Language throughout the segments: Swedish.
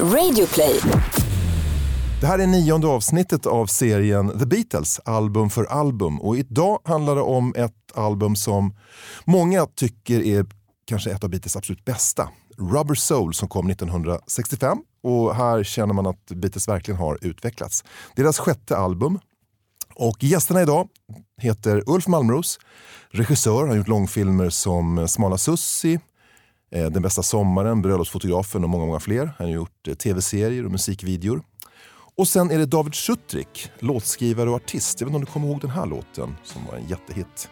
Radioplay. Det här är nionde avsnittet av serien The Beatles, album för album. Och idag handlar det om ett album som många tycker är kanske ett av Beatles absolut bästa. Rubber Soul som kom 1965 och här känner man att Beatles verkligen har utvecklats. Deras sjätte album. Och gästerna idag heter Ulf Malmros, regissör, han har gjort långfilmer som Smala Sussi, Eh, den bästa sommaren, Bröllopsfotografen och många, många fler. Han har gjort eh, tv-serier och musikvideor. Och sen är det David Schutrik, låtskrivare och artist. Jag vet inte om du kommer ihåg den här låten som var en jättehit.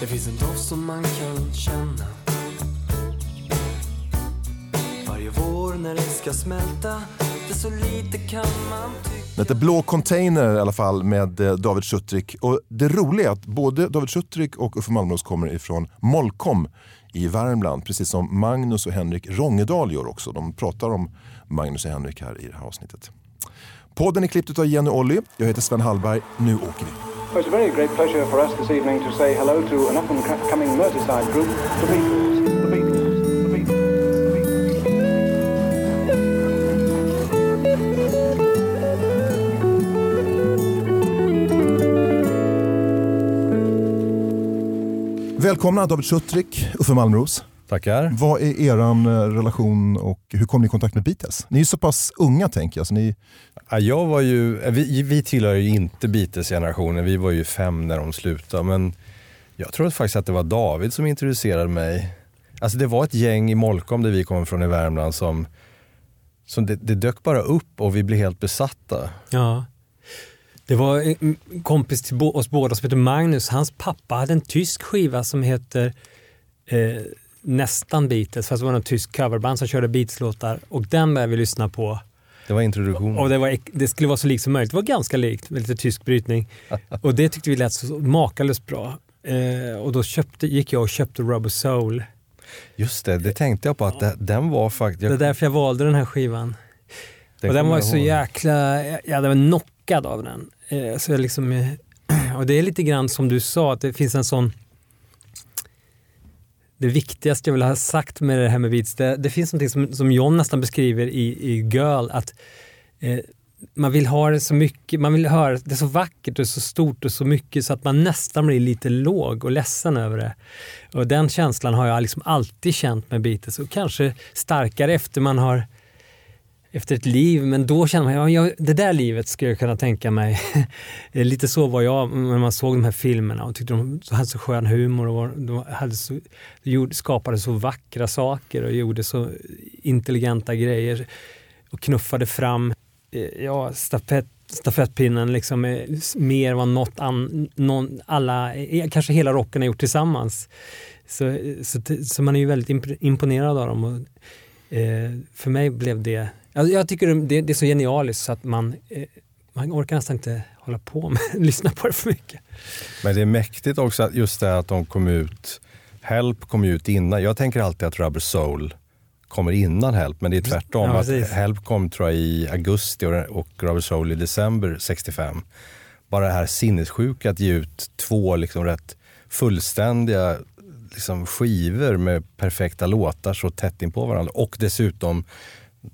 Det finns en doft som man kan känna Varje vår när det ska smälta lite Blå container i alla fall med eh, David Schutrik. Och det roliga är att både David Schutrik och Uffe Malmros kommer ifrån Molkom i Värmland. Precis som Magnus och Henrik Rångedal gör också. De pratar om Magnus och Henrik här i det här avsnittet. Podden är klippt av Jenny Olly. Jag heter Sven Hallberg. Nu åker vi. It's a very great pleasure for us this evening to say hello to an up-and-coming Merseyside group, Välkomna David Schutrik, Uffe Malmros. Tackar. Vad är er eh, relation och hur kom ni i kontakt med Beatles? Ni är så pass unga tänker jag. Så ni... Ja, jag var ju, eh, vi, vi tillhör ju inte Beatles-generationen, vi var ju fem när de slutade. Men jag tror faktiskt att det var David som introducerade mig. Alltså det var ett gäng i Molkom där vi kommer från i Värmland som, som det, det dök bara upp och vi blev helt besatta. Ja. Det var en kompis till oss båda som heter Magnus. Hans pappa hade en tysk skiva som heter eh, nästan Beatles, fast det var en tysk coverband som körde Beatles-låtar och den började vi lyssna på. Det var introduktionen. Och det, var, det skulle vara så likt som möjligt. Det var ganska likt med lite tysk brytning. Och det tyckte vi lät så makalöst bra. Eh, och då köpte, gick jag och köpte Rubber Soul. Just det, det tänkte jag på att det, den var faktiskt... Det är därför jag valde den här skivan. den och den var så jäkla, jag jag var chockad av den. Eh, så jag liksom, eh, och det är lite grann som du sa, att det finns en sån det viktigaste jag vill ha sagt med det här med Beats, det, det finns något som, som John nästan beskriver i, i Girl, att eh, man vill ha det så mycket, man vill höra det så vackert och så stort och så mycket så att man nästan blir lite låg och ledsen över det. Och den känslan har jag liksom alltid känt med Beatles och kanske starkare efter man har efter ett liv, men då kände man, ja, jag, det där livet skulle jag kunna tänka mig. Lite så var jag när man såg de här filmerna och tyckte de hade så skön humor och de hade så, de gjorde, skapade så vackra saker och gjorde så intelligenta grejer och knuffade fram eh, ja, stafett, stafettpinnen liksom, mer än vad något an, någon, alla, eh, kanske hela rocken har gjort tillsammans. Så, eh, så, så man är ju väldigt imponerad av dem. Och, eh, för mig blev det jag, jag tycker det, det är så genialiskt så att man, eh, man orkar nästan inte hålla på med lyssna på det för mycket. Men det är mäktigt också att just det att de kom ut, Help kom ut innan. Jag tänker alltid att Rubber Soul kommer innan Help, men det är tvärtom. Ja, att. Help kom tror jag i augusti och, och Rubber Soul i december 65. Bara det här sinnessjuka att ge ut två liksom rätt fullständiga liksom skivor med perfekta låtar så tätt in på varandra. Och dessutom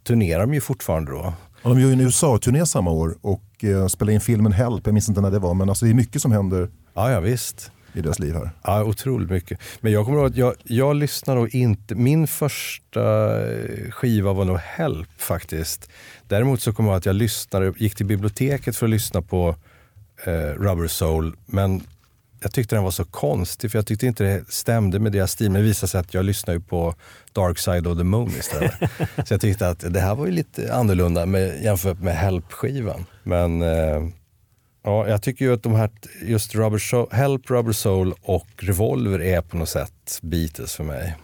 turnerar de ju fortfarande då. Ja, de gör ju en USA-turné samma år och eh, spelar in filmen Help. Jag minns inte när det var men alltså, det är mycket som händer Ja, ja visst. i deras liv här. Ja, otroligt mycket. Men jag kommer ihåg att jag, jag lyssnade nog inte, min första eh, skiva var nog Help faktiskt. Däremot så kommer jag ihåg att jag lyssnade, gick till biblioteket för att lyssna på eh, Rubber Soul. Men jag tyckte den var så konstig för jag tyckte inte det stämde med deras stil. Men det visade sig att jag lyssnade ju på Dark Side of the Moon istället. så jag tyckte att det här var ju lite annorlunda med, jämfört med Help-skivan. Men eh, Ja, jag tycker ju att de här, just Rubber Soul, Help, Rubber Soul och Revolver är på något sätt Beatles för mig.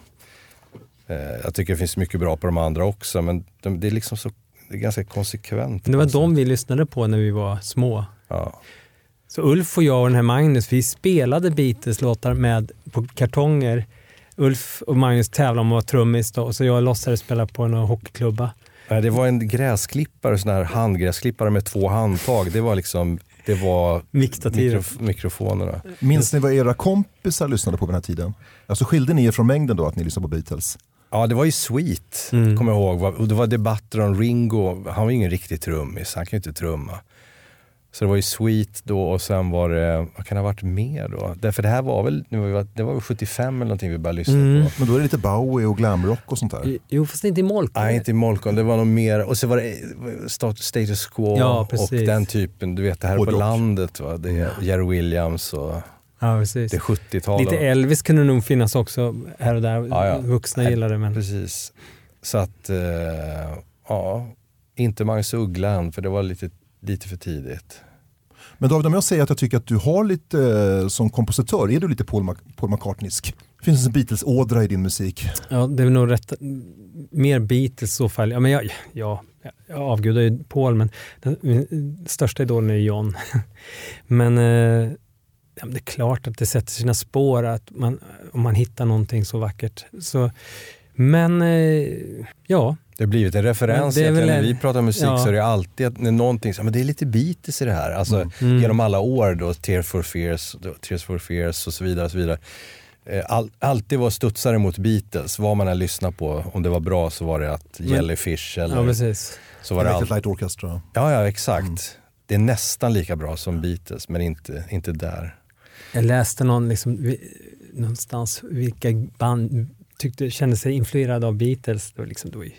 Eh, jag tycker det finns mycket bra på de andra också, men de, det är liksom så, det är ganska konsekvent. Det var de vi lyssnade på när vi var små. Ja. Så Ulf och jag och den här Magnus, vi spelade Beatles-låtar med på kartonger. Ulf och Magnus tävlade om att vara trummis då, och så jag låtsades spela på en hockeyklubba. Nej, Det var en gräsklippare, sån här handgräsklippare med två handtag. Det var liksom, det var mikrof- mikrofonerna. Minns ni vad era kompisar lyssnade på på den här tiden? Alltså skilde ni er från mängden då att ni lyssnade på Beatles? Ja, det var ju Sweet, Mm. kommer jag ihåg. Och det var debatter om Ringo. Han var ju ingen riktig trummis, han kan ju inte trumma. Så det var ju Sweet då och sen var det, vad kan det ha varit mer då? Därför det här var väl, det var väl- det var väl 75 eller någonting vi började lyssna Mm. på. Men då är det lite Bowie och glamrock och sånt där. Jo, fast inte i Molko. Nej, inte i Molkom. Det var nog mer, och så var det eh, Stat- Status Quo Ja, och den typen. Du vet det här på Hårdrock. landet. Va? Det är Jerry Williams och Ja, precis. det är 70-talet. Lite Elvis kunde nog finnas också här och där. Ja, ja. Vuxna gillar det, men... Precis. Så att, eh, ja, inte Magnus Uggla än, för det var lite, lite för tidigt. Men David, om jag säger att jag tycker att du har lite, eh, som kompositör, är du lite Paul, Mac- Paul McCartneysk? Finns det en Beatles-ådra i din musik? Ja, det är nog rätt. Mer Beatles i så fall. Ja, men jag, ja, jag avgudar ju Paul, men den min största idolen är John. men eh, ja, men det är klart att det sätter sina spår att man, om man hittar någonting så vackert. Så, men eh, ja, Det har blivit en referens. Väl När en- vi pratar musik ja. så är det alltid att någonting, så, men det är lite Beatles i det här. Alltså, Mm. Genom alla år då, Tears for Fears, Tears for Fears och så vidare. Och så vidare. Eh, All, alltid var studsare mot Beatles, vad man än lyssnar på. Om det var bra så var det att Jellyfish eller ja precis. så var det allt. Light Orchestra. Ja, ja exakt. Mm. Det är nästan lika bra som Beatles, men inte, inte där. Jag läste någon, liksom, vi- någonstans vilka band tyckte, kände sig influerade av Beatles. Det var, liksom, det var ju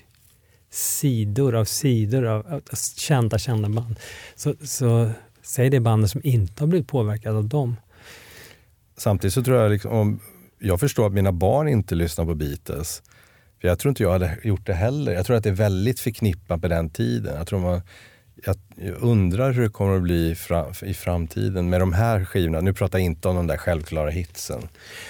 sidor av sidor av, av kända, kända band. Så, så säg det bandet som inte har blivit påverkade av dem. Samtidigt så tror jag, liksom, om, jag förstår att mina barn inte lyssnar på Beatles. För jag tror inte jag hade gjort det heller. Jag tror att det är väldigt förknippat med den tiden. Jag, tror man, jag, undrar hur det kommer att bli i framtiden med de här skivorna. Nu pratar jag inte om de där självklara hitsen.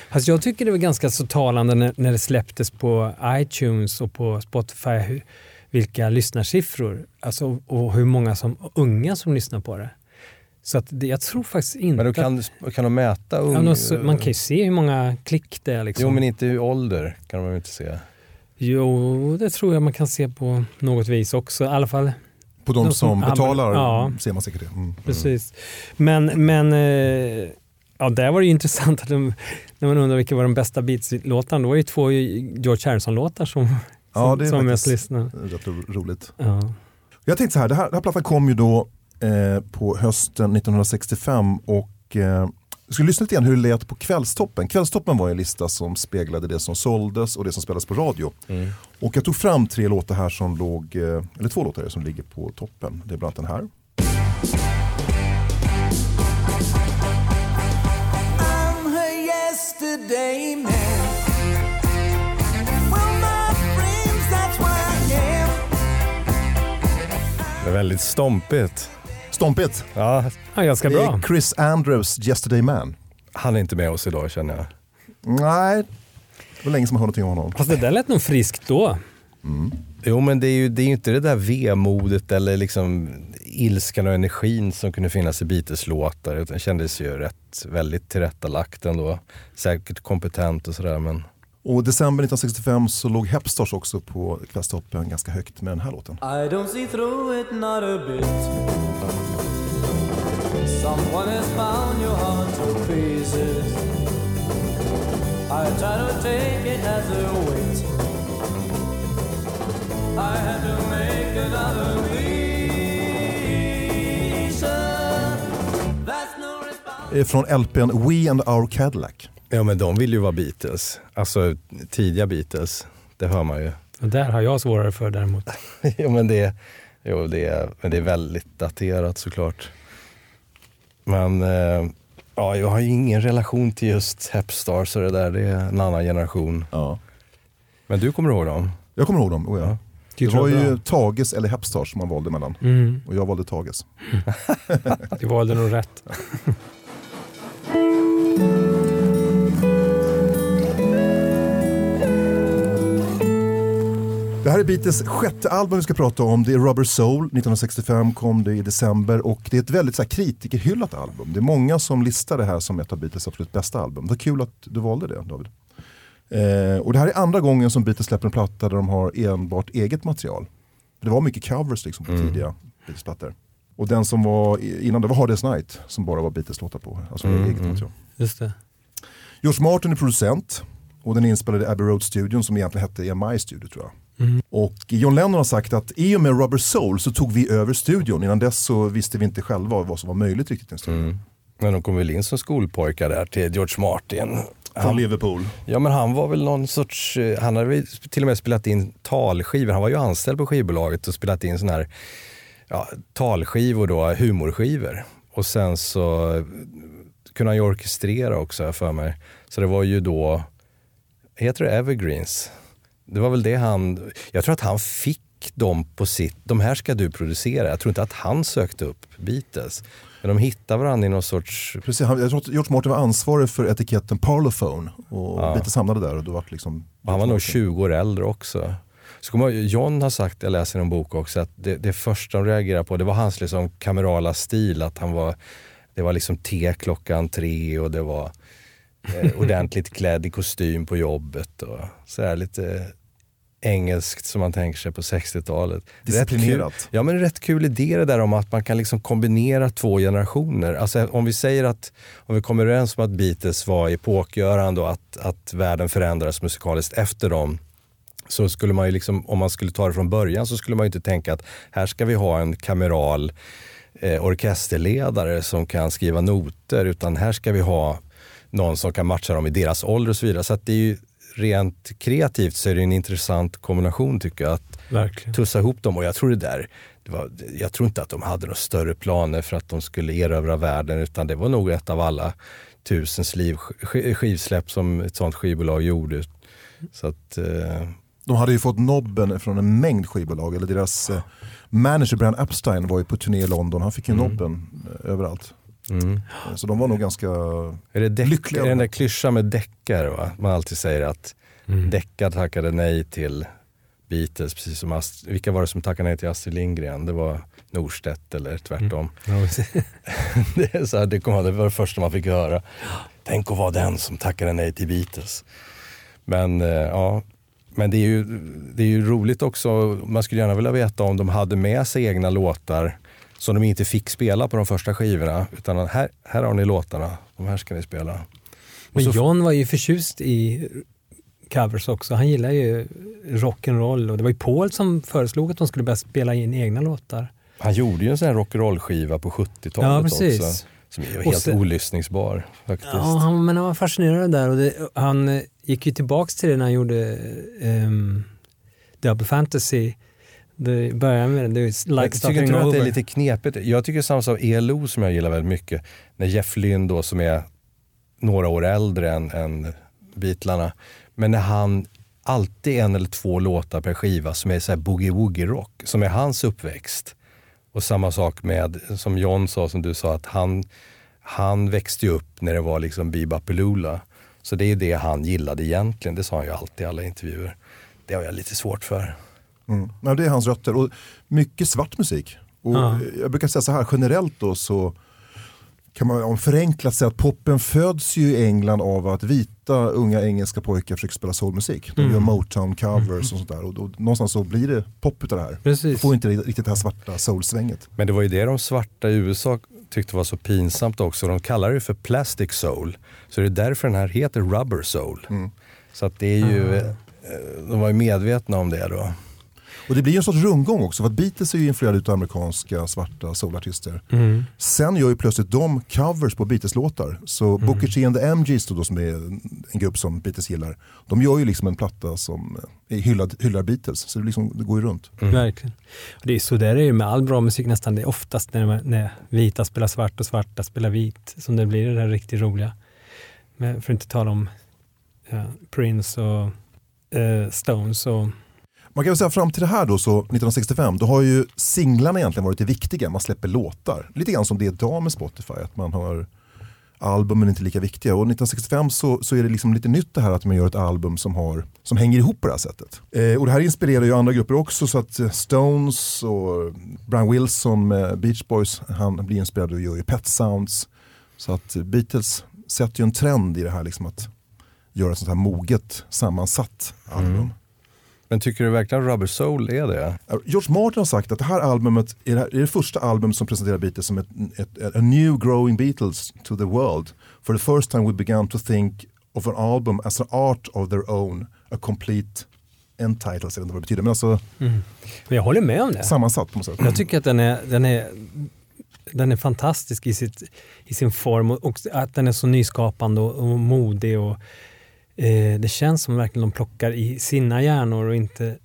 Alltså jag tycker det var ganska så talande när, när det släpptes på iTunes och på Spotify hur, vilka lyssnarsiffror alltså, och hur många som, unga som lyssnar på det. Så att det, jag tror faktiskt inte Men då kan, kan de mäta ung, Ja, man kan ju se hur många klick det är. Liksom. Jo men inte i ålder kan man inte se. Jo, det tror jag man kan se på något vis också. I alla fall, På de De som som- betalar ja. ser man säkert det. Mm. precis. Men, men eh, ja, där var det ju intressant att de, när man undrar vilka var de bästa Beats-låtarna. Då var det ju två George Harrison-låtar som, Ja, som, det är som mest faktiskt lyssnade. rätt ro- roligt. Ja. Jag tänkte så här, det här, den här plattan kom ju då eh, på hösten 1965 och eh, jag skulle lyssna lite grann hur det lät på Kvällstoppen. Kvällstoppen var en lista som speglade det som såldes och det som spelades på radio. Mm. Och jag tog fram tre låtar här som låg, eh, eller två låtar som ligger på toppen. Det är bland annat den här. Det är väldigt stompigt. Stompigt! Ja, Ja, ganska Det bra. är Chris Andrews Yesterday Man. han är inte med oss idag känner jag. Nej, det var länge som jag hörde någonting om honom. Fast det där lät nog friskt då. Jo men det är ju det är inte det där vemodet eller liksom ilskan och energin som kunde finnas i Beatles-låtar. utan Det kändes ju rätt, väldigt tillrättalagt ändå. Säkert kompetent och sådär men Och december 1965 så låg Hepstars också på Kvällstoppen ganska högt med den här låten. I don't see through it, not a bit. Someone has found your heart to pieces. I try to take it as a weight. I had to make another response. Eh, Från LPn We and Our Cadillac. Ja men de vill ju vara Beatles. Alltså tidiga Beatles. Det hör man ju. Och där har jag svårare för däremot. jo, men det, jo det, är, men det är väldigt daterat såklart. Men eh, ja, jag har ju ingen relation till just Hepstars och det där. Det är en annan generation. Ja. Men du kommer ihåg dem? Jag kommer ihåg dem, oh ja. Det Tycker var ju. Tages eller Hepstars som man valde mellan. Mm, Och jag valde Tages. du valde nog rätt. Det här är Beatles sjätte album vi ska prata om. Det är Rubber Soul, 1965 kom det i december och det är ett väldigt så här, kritikerhyllat album. Det är många som listar det här som ett av Beatles absolut bästa album. Vad kul att du valde det David. Eh, och det här är andra gången som Beatles släpper en platta där de har enbart eget material. Det var mycket covers liksom på tidiga Beatles-plattor. Och den som var innan det var Hard Day's Night som bara var Beatles-låtar på. Alltså eget material. Just det. George Martin är producent och den är inspelad i Abbey Road-studion som egentligen hette EMI Studio tror jag. Och John Lennon har sagt att i och med Rubber Soul så tog vi över studion. Innan dess så visste vi inte själva vad som var möjligt riktigt i en studio. Men de kom väl in som skolpojkar där till George Martin. Från Liverpool. Ja men han var väl någon sorts, eh, han hade till och med spelat in talskivor. Han var ju anställd på skivbolaget och spelat in sådana här ja, talskivor då, humorskivor. Och sen så eh, kunde han ju orkestrera också för mig. Så det var ju då, heter det Evergreens? Det var väl det han, jag tror att han fick dem på sitt, de här ska du producera. Jag tror inte att han sökte upp Beatles. Men de hittade varandra i någon sorts Precis, han, jag tror att George Martin var ansvarig för etiketten Parlophone och Ja. Beatles hamnade där och då var liksom Och han var nog 20 år äldre också. Så kommer John har sagt, jag läser i en bok också, att det, det första de reagerade på det var hans liksom kamerala stil. Att han var, det var liksom te klockan tre och det var eh, ordentligt klädd i kostym på jobbet. Och så här lite engelskt som man tänker sig på 60-talet. Rätt Disciplinerat. Kul, ja men rätt kul idé det där om att man kan liksom kombinera två generationer. Alltså om vi säger att, om vi kommer överens om att Beatles var epokgörande och att, att världen förändrades musikaliskt efter dem. Så skulle man ju liksom, om man skulle ta det från början så skulle man ju inte tänka att här ska vi ha en kameral eh, orkesterledare som kan skriva noter utan här ska vi ha någon som kan matcha dem i deras ålder och så vidare. Så det är ju rent kreativt så är det en intressant kombination tycker jag. Att Verkligen. tussa ihop dem och jag tror det där, det var, jag tror inte att de hade några större planer för att de skulle erövra världen utan det var nog ett av alla tusens liv, sk- skivsläpp som ett sånt skivbolag gjorde. Så att, eh, De hade ju fått nobben från en mängd skivbolag. Eller deras eh, manager Brian Epstein var ju på turné i London. Han fick ju nobben eh, överallt. Mm. Så de var nog ganska... Är det deck, Lyckliga. är det den där klyschan med deckare? Va? Man alltid säger att Mm. Deckard tackade nej till Beatles, precis som Ast- vilka var det som tackade nej till Astrid Lindgren? Det var Norstedt eller tvärtom. Ja, precis. det, är så här, det, kom, det var det första man fick höra. Tänk att vara den som tackade nej till Beatles. Men eh, ja, men det är, ju, det är ju roligt också. Man skulle gärna vilja veta om de hade med sig egna låtar som de inte fick spela på de första skivorna. Utan här, här har ni låtarna, de här ska ni spela. Men så- John var ju förtjust i covers också. Han gillar ju rock'n'roll och det var ju Paul som föreslog att de skulle börja spela in egna låtar. Han gjorde ju en sån här rock'n'roll-skiva på 70-talet Ja, precis. också. Som är helt sen- olyssningsbar faktiskt. Ja, han, men han var fascinerad där och det, han eh, gick ju tillbaks till det när han gjorde um, Double Fantasy. Det började med det, Men like tycker starting inte du att det är lite knepigt? Jag tycker samma sak ELO som jag gillar väldigt mycket. När Jeff Lynne då som är några år äldre än, än Beatlarna. Men när han alltid en eller två låtar per skiva som är så här boogie-woogie-rock, som är hans uppväxt. Och samma sak med, som John sa, som du sa, att han, han växte ju upp när det var liksom Bebopaloola. Så det är det han gillade egentligen, det sa han ju alltid i alla intervjuer. Det har jag lite svårt för. Mm. Nej, det är hans rötter. Och mycket svart musik. Och Ja. Jag brukar säga så här, generellt då så kan man om förenklat säga att poppen föds ju i England av att vita unga engelska pojkar försöker spela soulmusik. De Mm. gör Motown-covers och sånt där. Och då, någonstans så blir det pop utav det här. Du Precis. får inte riktigt det här svarta soul-svänget. Men det var ju det de svarta i USA tyckte var så pinsamt också. De kallar det för plastic soul. Så det är därför den här heter rubber soul. Mm. Så att det är ju, eh, de var ju medvetna om det då. Och det blir ju en sorts rundgång också. För att Beatles är ju influerade av amerikanska svarta soulartister. Mm. Sen gör ju plötsligt de covers på Beatles-låtar. Så Mm. Booker T and the MGs då, då, som är en grupp som Beatles gillar. De gör ju liksom en platta som är hyllad, hyllar Beatles. Så det, liksom, det går ju runt. Verkligen. Och det är så där är det ju med all bra musik nästan. Det är oftast när, när vita spelar svart och svarta spelar vit som det blir det där riktigt roliga. Men för att inte tala om ja, Prince och eh, Stones och Man kan väl säga fram till det här då, så 1965, då har ju singlarna egentligen varit det viktiga. Man släpper låtar. Lite grann som det är idag med Spotify. Att man har albumen inte lika viktiga. Och 1965 så, så är det liksom lite nytt det här att man gör ett album som, har, som hänger ihop på det här sättet. Eh, och det här inspirerar ju andra grupper också. Så att eh, Stones och Brian Wilson med Beach Boys, han blir inspirerad och gör ju Pet Sounds. Så att Beatles sätter ju en trend i det här liksom att göra ett sånt här moget sammansatt album. Men tycker du verkligen Rubber Soul är det? George Martin har sagt att det här albumet är det, här, är det första album som presenterar Beatles som ett, ett, a new growing Beatles to the world. For the first time we began to think of an album as an art of their own, a complete end title, jag vet inte vad det betyder, men alltså Men jag håller med om det. sammansatt på något sätt. Jag tycker att den är, den är, den är fantastisk i, sitt, i sin form och, och att den är så nyskapande och, och modig. Och, eh, det känns som verkligen de plockar i sina hjärnor och inte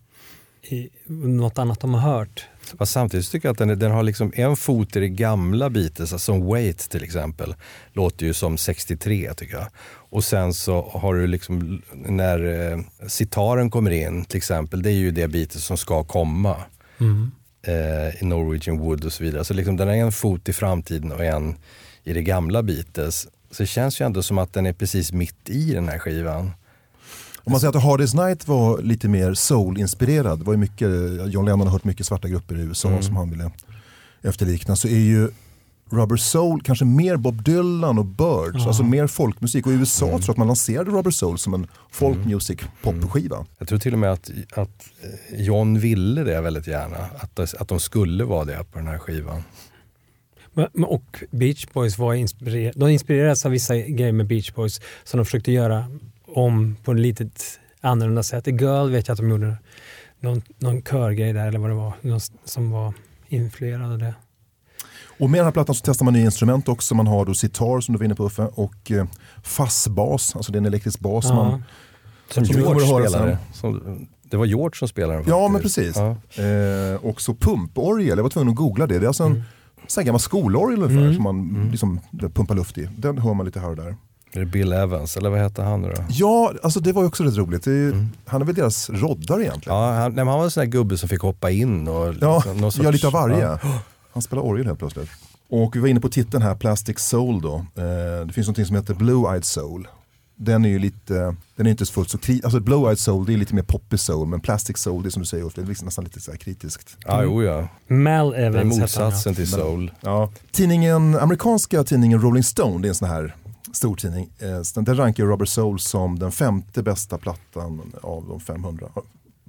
i något annat de har hört. Fast samtidigt tycker jag att den, den har liksom en fot i det gamla Beatles, alltså som Wait till exempel, låter ju som 63 tycker jag. Och sen så har du liksom när eh, sitaren kommer in till exempel, det är ju det Beatles som ska komma. Eh, I Norwegian Wood och så vidare. Så liksom den har en fot i framtiden och en i det gamla Beatles. Så det känns ju ändå som att den är precis mitt i den här skivan. Om man säger att Hard Day's Night var lite mer soul-inspirerad, det var ju mycket, John Lennon har hört mycket svarta grupper i USA Mm. som han ville efterlikna, så är ju Rubber Soul kanske mer Bob Dylan och Birds, alltså mer folkmusik. Och i USA Mm. tror jag att man lanserade Rubber Soul som en folk music popskiva. Jag tror till och med att, att John ville det väldigt gärna. Att, att de skulle vara det på den här skivan. Och Beach Boys var inspirerade, de inspirerades av vissa grejer med Beach Boys som de försökte göra om på ett litet annorlunda sätt. I Girl vet jag att de gjorde någon, någon körgrej där eller vad det var, någon som var influerad av det. Och med den här plattan så testar man nya instrument också. Man har då sitar som du var inne på Uffe och eh, fassbas, alltså det är en elektrisk bas. som Ja. Man, Som George att höra spelade. Som, det var George som spelade den ja men precis. Ja. Eh, och så pumporgel, jag var tvungen att googla det. Det är alltså en Mm. Sån här gammal skolorgel ungefär Mm. som man liksom pumpar luft i. Den hör man lite här och där. Är det Bill Evans, eller vad heter han nu då? Ja, alltså det var också rätt roligt. Är, Mm. Han är väl deras roddare egentligen. Ja, han, nej, han var en sån här gubbe som fick hoppa in och Ja, liksom, någon gör lite av varje. Ja. Han spelar orgel helt plötsligt. Och vi var inne på titeln här, Plastic Soul då. Eh, det finns något som heter Blue Eyed Soul. Den är ju lite, den är inte fullt så kritisk, alltså Blue Eyed Soul det är lite mer poppy soul, men Plastic Soul det är som du säger Ulf, det är liksom nästan lite så här kritiskt. Ja, jo, ja. Mel Det är Evans hette han, motsatsen till soul. Ja. Tidningen, amerikanska tidningen Rolling Stone, det är en sån här stor tidning, eh, den rankar Rubber Soul som den femte bästa plattan av de 500,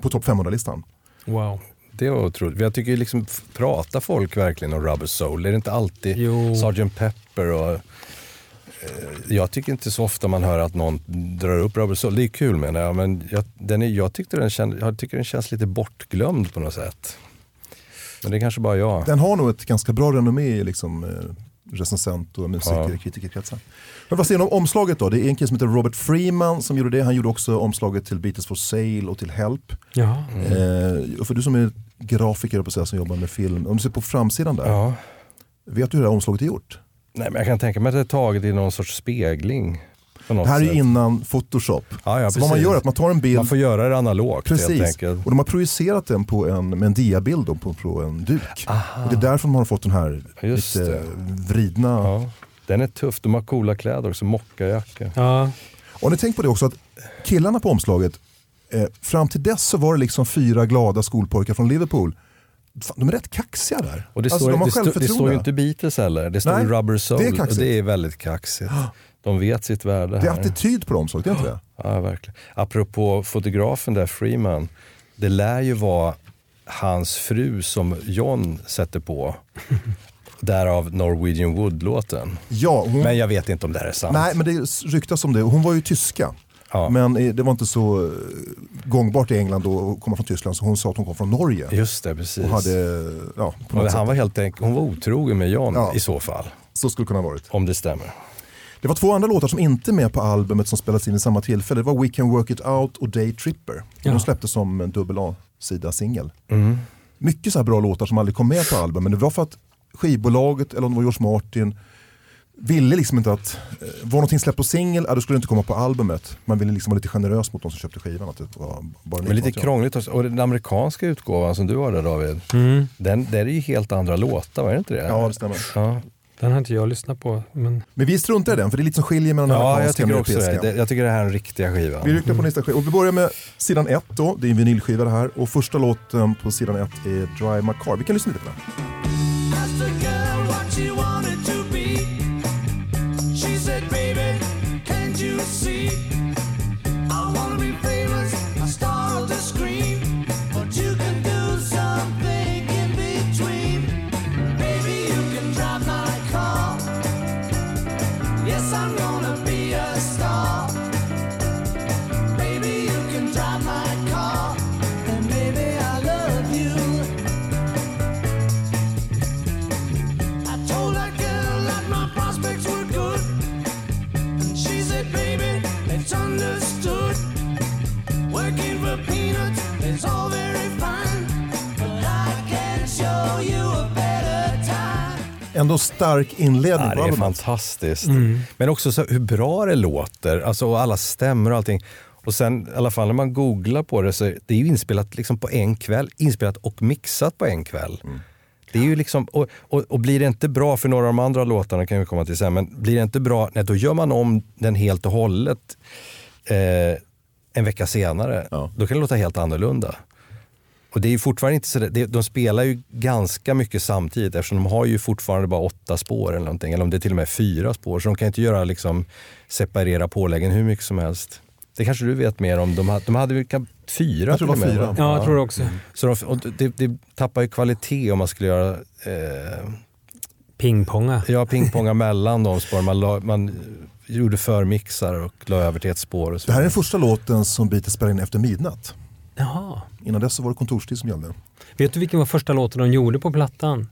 på topp 500-listan. ja. Wow. Det var otroligt. Jag tycker liksom, pratar folk verkligen om Rubber Soul? Är det inte alltid Jo. Sgt. Pepper och jag tycker inte så ofta man hör att någon drar upp Rubber Soul. Det är kul menar jag, men jag, den är, jag, tyckte den kände, jag tycker den känns lite bortglömd på något sätt. Men det är kanske bara jag. Den har nog ett ganska bra renommé i liksom, eh, recensent och musiker Ja. kritikerkretsar. Men vad säger ni om omslaget då? Det är en kille som heter Robert Freeman som gjorde det. Han gjorde också omslaget till Beatles for Sale och till Help. Ja. Mm. Eh, för du som är grafiker på säga, som jobbar med film, om du ser på framsidan där, Ja. vet du hur det här omslaget är gjort? Nej, men jag kan tänka mig att det är taget i någon sorts spegling. På något Det här är sätt. ju innan Photoshop. Ja, ja, så vad man gör är att man tar en bild, Man får göra det analogt helt precis, enkelt. och de har projicerat den på en, med en diabild då, på, på en duk. Och det är därför de har fått den här Just lite det. vridna Ja. Den är tuff. De har coola kläder också, mockajacka. Ja. Och ni tänkt på det också att killarna på omslaget, eh, fram till dess så var det liksom fyra glada skolpojkar från Liverpool. Fan, de är rätt kaxiga där. Och det, Alltså, står, de det, står, det står ju inte Beatles heller, det står Nej, Rubber Soul. det är och det är väldigt kaxigt. De vet sitt värde Det är här. attityd på omslaget, är det inte det? Ja, verkligen. Apropå fotografen där, Freeman. Det lär ju vara hans fru som John sätter på. Därav Norwegian Wood-låten. Ja, hon, Men jag vet inte om det här är sant. nej men det ryktas om det. Hon var ju tyska. Ja. Men eh, det var inte så eh, gångbart i England då att komma från Tyskland så hon sa att hon kom från Norge. Just det, precis. Och hade, ja, på Och något han sätt. var helt enkelt, hon var otrogen med John Ja. i så fall. Så skulle det kunna ha varit. Om det stämmer. Det var två andra låtar som inte är med på albumet som spelades in i samma tillfälle. Det var We Can Work It Out och Day Tripper. Ja. De släpptes som en dubbel A-sida singel. Mm. Mycket så här bra låtar som aldrig kom med på albumet. Men det var för att skivbolaget, eller om det var George Martin, ville liksom inte att, eh, var någonting släppt på singel, då skulle det inte komma på albumet. Man ville liksom vara lite generös mot de som köpte skivan. Att det var bara Men lite krångligt också. Och den amerikanska utgåvan som du har där David, Mm. den, där är ju helt andra låtar, var det inte det? Ja, det stämmer. Ja, Den har inte jag lyssnat på. Men... Men vi struntar i den, för det är lite som skiljer mellan den ja jag amerikanska och den tycker också det. europeiska. det. Jag tycker det här är den riktiga skivan. Vi rycker på nästa skiva. Och vi börjar med sidan ett då. Det är en vinylskiva det här. Och första låten på sidan ett är Drive My Car. Vi kan lyssna lite på den. Ändå stark inledning Ja, på det är fantastiskt. Men också så hur bra det låter. Alltså, och alla stämmer och allting. Och sen i alla fall när man googlar på det så det är ju inspelat liksom på en kväll. Inspelat och mixat på en kväll. Det är ju liksom, och, och, och blir det inte bra, för några av de andra låtarna kan vi komma till sen, men blir det inte bra, nej, då gör man om den helt och hållet eh, en vecka senare. Ja. Då kan det låta helt annorlunda. Och det är ju fortfarande inte så det, det- de spelar ju ganska mycket samtidigt eftersom de har ju fortfarande bara åtta spår eller någonting. Eller om det är till och med fyra spår. Så de kan inte göra liksom separera påläggen hur mycket som helst. Det kanske du vet mer om. De hade, de hade kan- fyra Jag tror det till var och med, fyra. Ja, jag tror det också. Så de, och det, det tappar ju kvalitet om man skulle göra eh, Pingponga. ja, pingponga mellan de spåren. Man, la, man gjorde förmixar och la över till ett spår. Och så. Det här är den första låten som Beatles spelade in efter midnatt. Jaha. Innan dess så var det kontorstid som gällde. Vet du vilken var första låten de gjorde på plattan?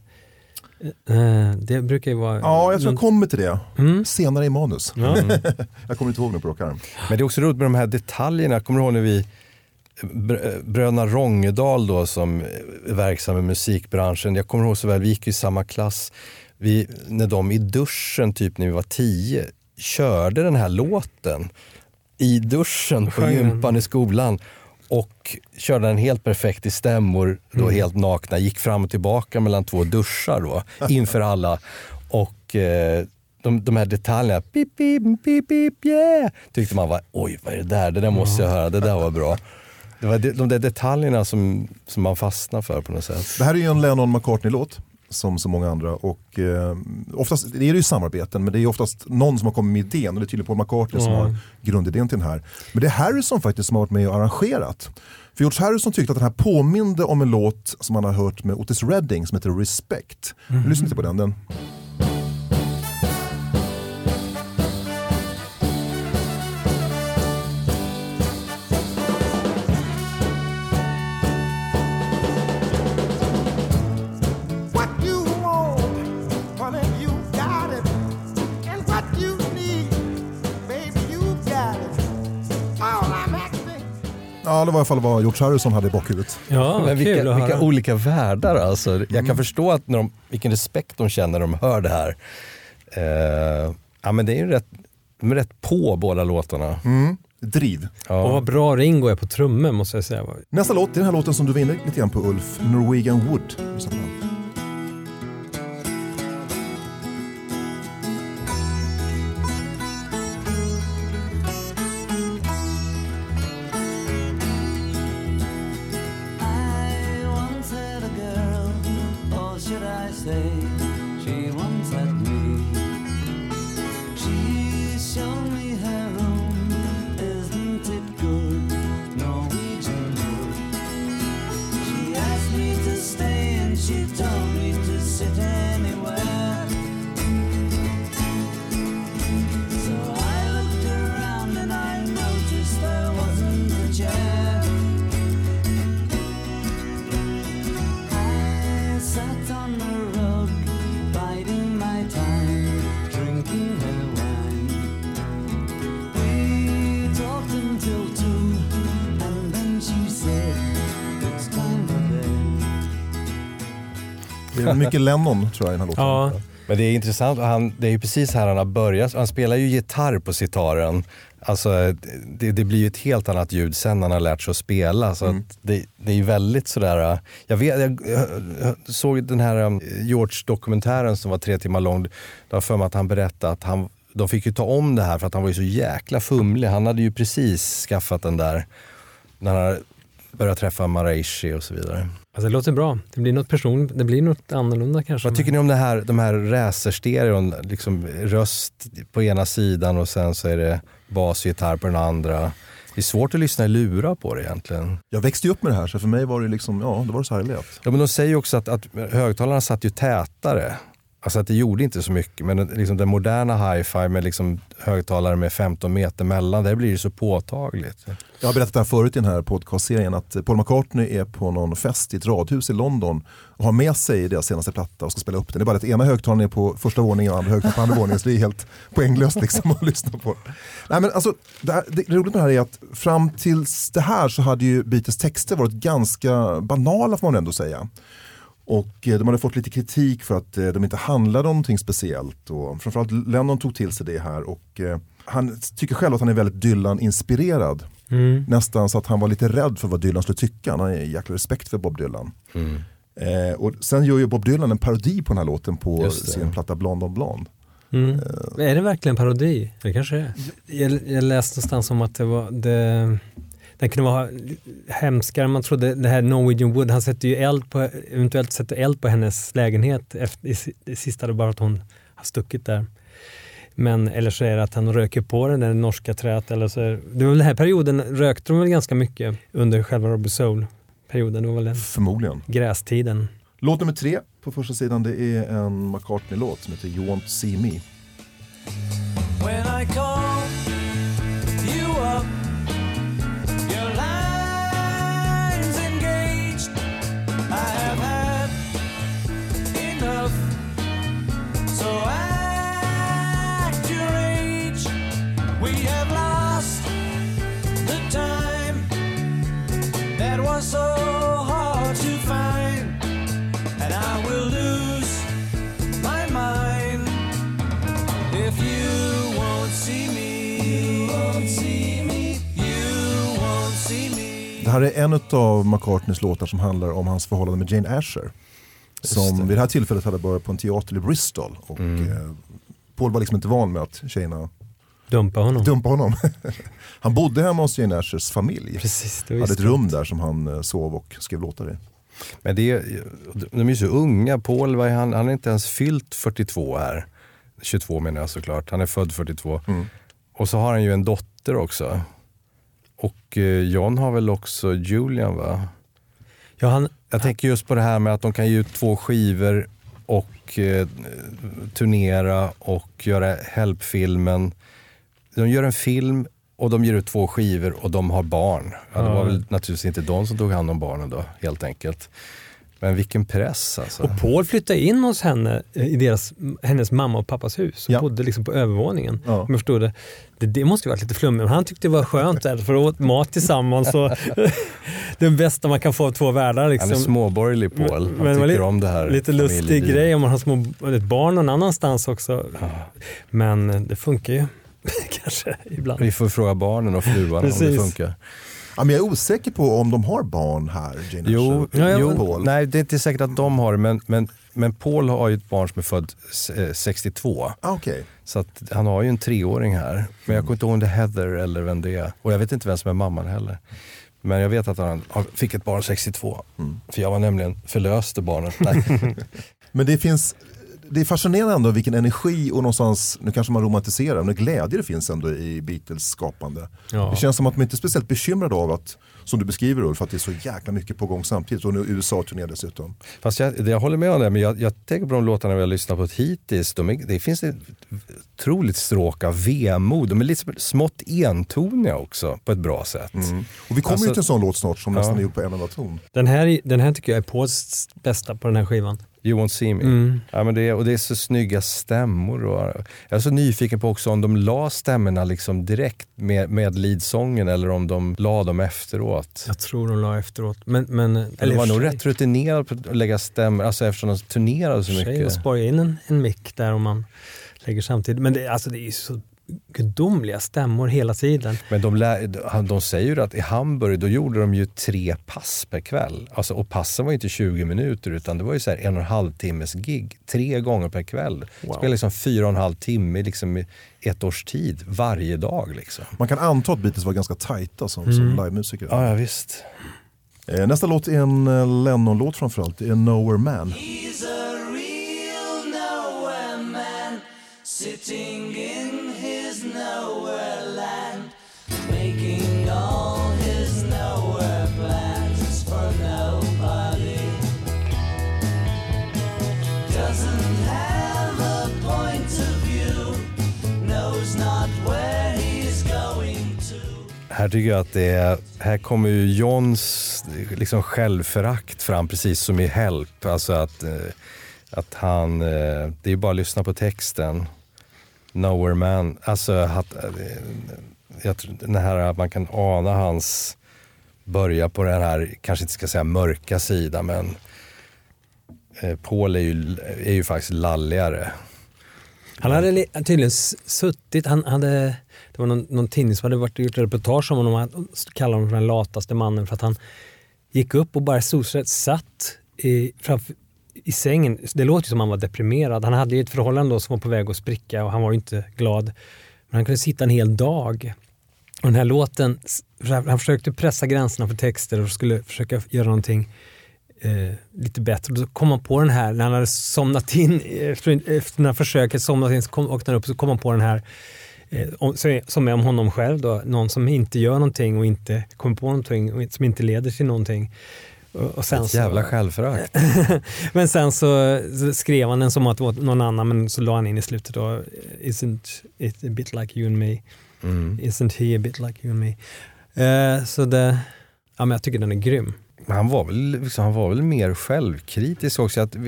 Eh, Det brukar ju vara... Ja, jag tror jag kommer till det Mm. senare i manus. Ja. Jag kommer inte ihåg nu på rak arm. Men det är också roligt med de här detaljerna. Kommer du ihåg när vi Br- Bröderna Rångedal då som är verksam i musikbranschen. Jag kommer ihåg så väl, vi gick i samma klass. Vi, när de i duschen, typ när vi var tio, körde den här låten i duschen på gympan i skolan. Och körde den helt perfekt i stämmor, då helt nakna. Gick fram och tillbaka mellan två duschar då, inför alla. Och eh, de, de här detaljerna, pip, pip, pip, pip, yeah, tyckte man var, oj vad är det där? Det där måste jag höra, det där var bra. Det var de, de där detaljerna som, som man fastnar för på något sätt. Det här är ju en Lennon-McCartney-låt som så många andra. Och, eh, oftast det är det ju samarbeten men det är oftast någon som har kommit med idén och det är tydligen Paul McCartney som Ja. har grundidén till den här. Men det är Harrison faktiskt som har varit med och arrangerat. För George Harrison tyckte att den här påminde om en låt som han har hört med Otis Redding som heter Respect. Lyssna lite på den. den. Ja, det var i alla fall vad George Harrison hade i bakhuvudet. Ja, Men kul vilka, att vilka olika världar alltså. Jag kan förstå att när de, vilken respekt de känner när de hör det här. Eh, ja, men det är ju rätt, de är rätt på båda låtarna. Driv. Ja. Och vad bra Ringo är på trummor måste jag säga. Nästa låt det är den här låten som du var inne lite grann på Ulf, Norwegian Wood. Mycket Lennon tror jag i den här låten. Ja, Men det är intressant, han, det är ju precis här han har börjat. Han spelar ju gitarr på sitaren. Alltså, det, det blir ju ett helt annat ljud sen när han har lärt sig att spela. Så att det, det är ju väldigt sådär... Jag, vet, jag, jag såg den här um, George-dokumentären som var tre timmar lång. Då har för mig att han berättade att han, de fick ju ta om det här för att han var ju så jäkla fumlig. Han hade ju precis skaffat den där när han började träffa Maraishi och så vidare. Alltså det låter bra. Det blir något personligt, det blir något annorlunda kanske. Vad tycker ni om det här, de här racerstereon? Liksom röst på ena sidan och sen så är det bas och gitarr på den andra. Det är svårt att lyssna i lurar på det egentligen. Jag växte ju upp med det här så för mig var det liksom, ja det var så här lät. Ja, men de säger ju också att, att högtalarna satt ju tätare. Alltså att det gjorde inte så mycket. Men liksom den moderna hi-fi med liksom högtalare med 15 meter mellan, där blir det så påtagligt. Jag har berättat det här förut i den här podcastserien att Paul McCartney är på någon fest i ett radhus i London och har med sig deras senaste platta och ska spela upp den. Det är bara att ena högtalaren är på första våningen och andra högtalaren på andra våningen så det är helt poänglöst liksom att lyssna på. Nej, men alltså, det, här, det roliga med det här är att fram tills det här så hade ju Beatles texter varit ganska banala får man ändå säga. Och eh, de hade fått lite kritik för att eh, de inte handlade om någonting speciellt. Och framförallt Lennon tog till sig det här. Och eh, han tycker själv att han är väldigt Dylan-inspirerad. Mm. Nästan så att han var lite rädd för vad Dylan skulle tycka. Han har en jäkla respekt för Bob Dylan. Mm. Eh, och sen gör ju Bob Dylan en parodi på den här låten på sin platta Blond on Blond. Mm. Är det verkligen parodi? Det kanske är. Jag, jag läste någonstans om att det var det, den kunde vara hemskare än man trodde. Det här Norwegian Wood, han sätter ju eld på, eventuellt sätter eld på hennes lägenhet. Efter, i, det sista är bara att hon har stuckit där. Men, eller så är det att han röker på den där norska träet. Eller så är, det var väl den här perioden rökte de väl ganska mycket under själva Robbie Soul-perioden. Det var väl den Förmodligen. grästiden. Låt nummer tre på första sidan det är en McCartney-låt som heter You Won't See Me. Det här är en av McCartneys låtar som handlar om hans förhållande med Jane Asher. Som vid det här tillfället hade börjat på en teater i Bristol. Och, eh, Paul var liksom inte van med att tjejerna Dumpa honom. dumpade honom. han bodde hemma hos Jane Ashers familj. Precis, det hade ett rum där som han eh, sov och skrev låtar i. Men det är, de är ju så unga. Paul, vad är han, han har inte ens fyllt 42 här. 22 menar jag såklart. Han är född 42. Mm. Och så har han ju en dotter också. Och eh, John har väl också Julian va? Ja, han, Jag tänker just på det här med att de kan ge ut två skivor och eh, turnera och göra Help-filmen. De gör en film och de ger ut två skivor och de har barn. Ja, det var Ja. väl naturligtvis inte de som tog hand om barnen då, helt enkelt. Men vilken press alltså. Och Paul flyttade in hos henne eh, i deras, hennes mamma och pappas hus och Ja. bodde liksom på övervåningen. Ja. Om jag förstod det. det. Det måste ju varit lite flummigt, men han tyckte det var skönt där för att åt mat tillsammans. Och det bästa man kan få av två världar. Han är Liksom. småborgerlig Paul. Han Men- men tycker lite- om det här Lite lustig grej om man har små, ett barn någon annanstans också. Men eh, det funkar ju kanske ibland. Vi får fråga barnen och fruarna om det funkar. Ja, men jag är osäker på om de har barn här, Jane Jo, ja, jo Paul. nej det är inte säkert att de har det, men, men, men Paul har ju ett barn som är född eh, 62. Ah, Okej. Så att han har ju en treåring här. Men jag kommer inte ihåg om det är Heather eller vem det är. Och jag vet inte vem som är mamman heller. Men jag vet att han fick ett barn 62. För jag var nämligen förlöste barnet. Nej. Men det finns det är fascinerande ändå vilken energi och någonstans, nu kanske man romantiserar, men glädje det finns ändå i Beatles skapande. Ja. Det känns som att de inte är speciellt bekymrade av att, som du beskriver Ulf, att det är så jäkla mycket på gång samtidigt och nu USA-turné dessutom. Fast jag, jag håller med om det, men jag, jag tänker på de låtarna vi har lyssnat på hittills. De är, det finns ett otroligt stråk av vemod. De är lite smått entoniga också på ett bra sätt. Och vi kommer Alltså- ju till en sån låt snart som Ja. nästan är gjord på en enda ton. Den, här, den här tycker jag är Pauls bästa på den här skivan. You won't see me. Mm. Ja, men det, är- och det är så snygga stämmor. Och, jag är så nyfiken på också om de la stämmorna liksom direkt med, med leadsången eller om de la dem efteråt. Jag tror de la efteråt. Men, men, Eller var och nog rätt rutinerade på att lägga stämmor, alltså eftersom de turnerade så och för sig, mycket. Man sparar in en, en mick där om man lägger samtidigt. Men det, alltså, det är så gudomliga stämmor hela tiden. Men de, lär, de, säger ju att i Hamburg då gjorde de ju tre pass per kväll. Alltså, och passen var inte 20 minuter utan det var ju så här en och en halv timmes gig. Tre gånger per kväll. Wow. Spelade liksom fyra och en halv timme liksom, i ett års tid varje dag. Liksom. Man kan anta att Beatles var ganska tajta som, som livemusiker. Ja, ja, visst. Eh, Nästa låt är en eh, Lennon-låt framförallt, det är Nowhere Man. He's a real nowhere man, sitting Här tycker jag att det är, här kommer ju Johns liksom självförakt fram precis som i Help. Alltså att, eh, att han, eh, det är bara att lyssna på texten. Nowhere man, alltså att, eh, jag tror, den här att man kan ana hans, börja på den här, kanske inte ska säga mörka sida men Paul är ju, är ju faktiskt lalligare. Han hade tydligen suttit, han hade, det var någon, någon tidning som hade varit gjort reportage om honom, han kallade honom för den lataste mannen för att han gick upp och bara solsrätt satt i, framför, i sängen. Det låter ju som han var deprimerad. Han hade ju ett förhållande då som var på väg att spricka och han var ju inte glad. Men han kunde sitta en hel dag. Och den här låten, han försökte pressa gränserna för texter och skulle försöka göra någonting eh, lite bättre. Och då kom han på den här, när han hade somnat in, eh, efter, efter det här försöket somnat in, så kom, åkte han upp och så kom han på den här eh, som är om honom själv då, någon som inte gör någonting och inte kommer på någonting och som inte leder till någonting. Och, sen Ett jävla självförakt. men sen så skrev han den som att det var någon annan men så la han in i slutet då, isn't it a bit like you and me? Mm. Isn't he a bit like you and me? Eh, så det, ja men jag tycker den är grym. Men han var, väl, liksom, han var väl mer självkritisk också. Att, eh,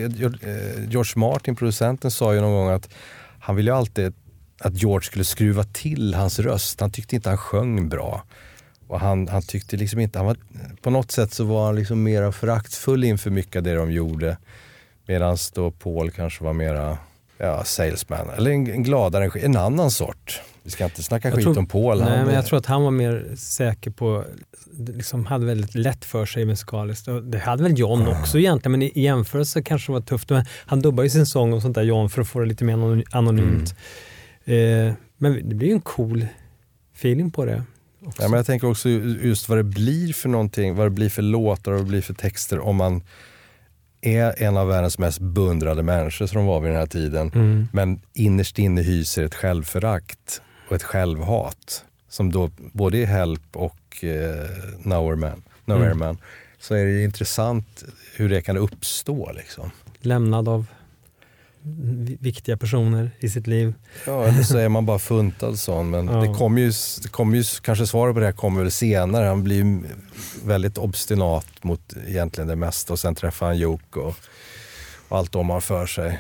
George Martin, producenten, sa ju någon gång att han ville ju alltid att George skulle skruva till hans röst. Han tyckte inte han sjöng bra. Och han, han tyckte liksom inte, han var, på något sätt så var han liksom mera föraktfull inför mycket av det de gjorde. Medan då Paul kanske var mera ja, salesman, eller en, en gladare, en annan sort. Vi ska inte snacka Jag skit tror- om Paul. Nej, han, men jag tror att han var mer säker på, liksom hade väldigt lätt för sig musikaliskt. Det hade väl John också egentligen, men i jämförelse kanske det var tufft. Men han dubbar ju sin sång och sånt där John för att få det lite mer anony- anonymt. Eh, men det blir ju en cool feeling på det. Också. Ja, men jag tänker också just vad det blir för någonting, vad det blir för låtar och vad det blir för texter om man är en av världens mest beundrade människor som de var vid den här tiden. Mm. Men innerst inne hyser ett självförakt och ett självhat. Som då både är Help och eh, Nowhere Man. Nowhere Mm. Man. Så är det intressant hur det kan uppstå. Liksom. Lämnad av viktiga personer i sitt liv. Ja, eller så är man bara funtad sån. Men Ja. det kommer ju, det kommer ju, kanske svaret på det här kommer väl senare. Han blir ju väldigt obstinat mot egentligen det mesta och sen träffar han Joke och, och allt de har för sig.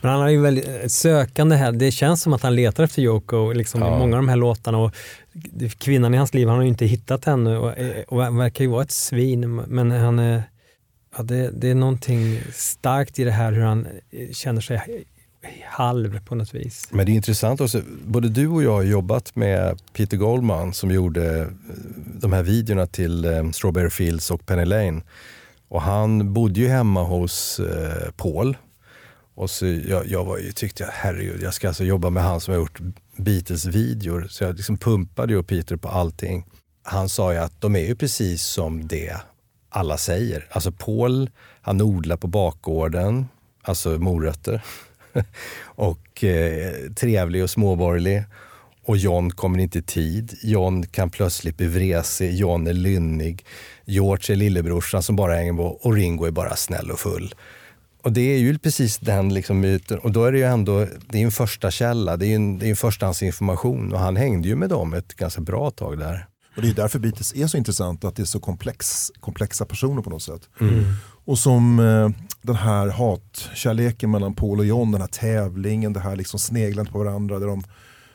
Men han har ju väldigt sökande här. Det känns som att han letar efter Yoko liksom, Ja. i många av de här låtarna. Och kvinnan i hans liv, han har ju inte hittat henne och, och verkar ju vara ett svin. Men han är, ja, det, det är någonting starkt i det här hur han eh, känner sig halv på något vis. Men det är intressant också, både du och jag har jobbat med Peter Goldman som gjorde eh, de här videorna till eh, Strawberry Fields och Penny Lane. Och han bodde ju hemma hos eh, Paul. Och så jag, jag var ju, tyckte jag, herregud, jag ska alltså jobba med han som har gjort Beatles-videor. Så jag liksom pumpade ju Peter på allting. Han sa ju att de är ju precis som det alla säger. Alltså Paul, han odlar på bakgården, alltså morötter. och eh, trevlig och småborgerlig. Och John kommer inte i tid. John kan plötsligt bli vresig. John är lynnig. George är lillebrorsan som bara hänger på och Ringo är bara snäll och full. Och det är ju precis den liksom myten. Och då är det ju ändå, det är en första källa, det är ju en, det är en förstahandsinformation. Och han hängde ju med dem ett ganska bra tag där. Och det är därför Beatles är så intressant, att det är så komplex, komplexa personer på något sätt. Och som eh, den här hatkärleken mellan Paul och John, den här tävlingen, det här liksom sneglandet på varandra, där de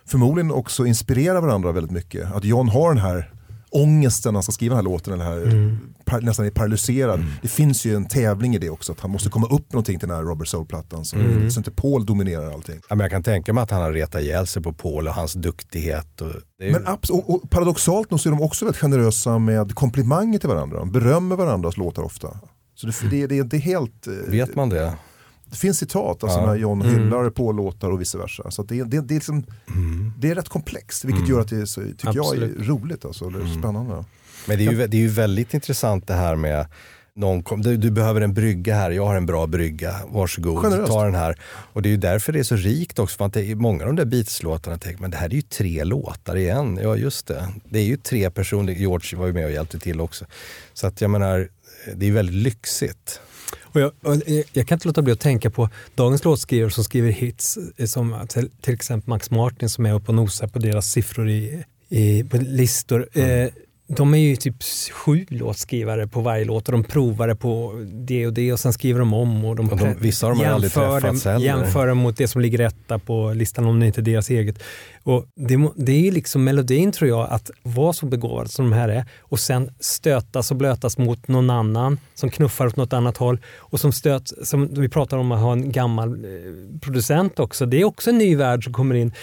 förmodligen också inspirerar varandra väldigt mycket. Att John har den här ångesten när han ska skriva den här låten, den här, par, nästan är paralyserad. Det finns ju en tävling i det också, att han måste komma upp någonting till den här Robert Soul-plattan. Så, så inte Paul dominerar allting. Ja, men jag kan tänka mig att han har retat ihjäl sig på Paul och hans duktighet. Och det är ju, Men abs- och, och paradoxalt nog så är de också väldigt generösa med komplimanger till varandra. De berömmer varandras låtar ofta. Så det, det, det är inte helt... eh, vet man det? Det finns citat, alltså Ja. när John hyllar Paul-låtar och vice versa. Så att det, det, det, är liksom, det är rätt komplext, vilket gör att det så, tycker jag är roligt. Alltså, eller spännande. Men det är, ju, det är ju väldigt intressant det här med någon kom, du, du behöver en brygga här, jag har en bra brygga, varsågod, Generöst. ta den här. Och det är ju därför det är så rikt också, för att det är många av de där Beatles-låtarna tänker men det här är ju tre låtar igen. Ja just det, det är ju tre personer, George var ju med och hjälpte till också. Så att jag menar, det är ju väldigt lyxigt. Och jag, och jag- kan inte låta bli att tänka på dagens låtskrivare som skriver hits, eh, som till, till exempel Max Martin som är uppe och nosar på deras siffror i, i, på listor. Eh, de är ju typ sju låtskrivare på varje låt och de provar det på det och det och sen skriver de om. Och de, Och de- vissa har de jämför dem- heller. Jämför dem mot det som ligger etta på listan om det inte är deras eget. Och det, det är ju liksom melodin tror jag, att vara så begåvad som de här är och sen stötas och blötas mot någon annan som knuffar åt något annat håll. Och som stöt, som vi pratar om att ha en gammal eh, producent också. Det är också en ny värld som kommer in.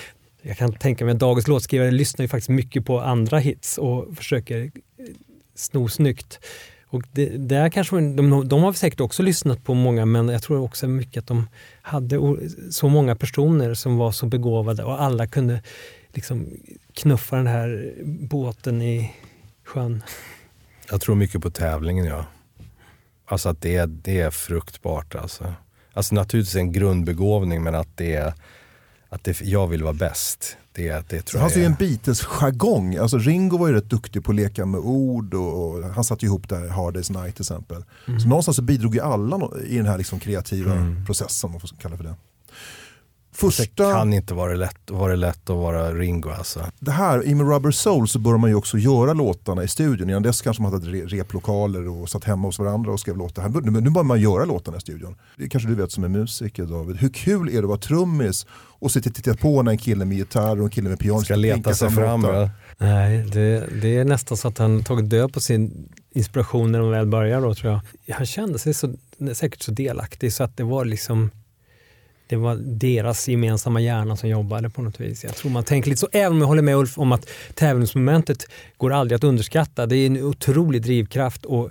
Jag kan tänka mig att dagens låtskrivare lyssnar ju faktiskt mycket på andra hits och försöker eh, sno snyggt. Och det, där kanske, de, de har säkert också lyssnat på många men jag tror också mycket att de hade så många personer som var så begåvade och alla kunde liksom knuffa den här båten i sjön. Jag tror mycket på tävlingen ja. Alltså att det, det är fruktbart alltså. Alltså naturligtvis en grundbegåvning men att det är, att det, jag vill vara bäst. Det, det tror han jag ser ju är. en Beatles-jargong. Alltså Ringo var ju rätt duktig på att leka med ord och, och han satte ju ihop där Hard Day's Night till exempel. Så någonstans så bidrog ju alla no- i den här liksom kreativa processen, om man får kalla det för det. Det Första, kan inte vara lätt, vara lätt att vara Ringo alltså. det här, i med Rubber Soul så började man ju också göra låtarna i studion. Innan dess kanske man hade re- replokaler och satt hemma hos varandra och skrev låtar. Här- Nu, nu börjar man göra låtarna i studion. Det kanske du vet som är musiker David. Hur kul är det att vara trummis och sitta och titta på när en kille med gitarr och en kille med piano Ska leta sig fram. Ja. Nej, det, det är nästan så att han tagit död på sin inspiration när de väl börjar då tror jag. Han kände sig så, säkert så delaktig så att det var liksom det var deras gemensamma hjärna som jobbade på något vis. Jag tror man tänker lite så, även om jag håller med Ulf om att tävlingsmomentet går aldrig att underskatta. Det är en otrolig drivkraft. Och,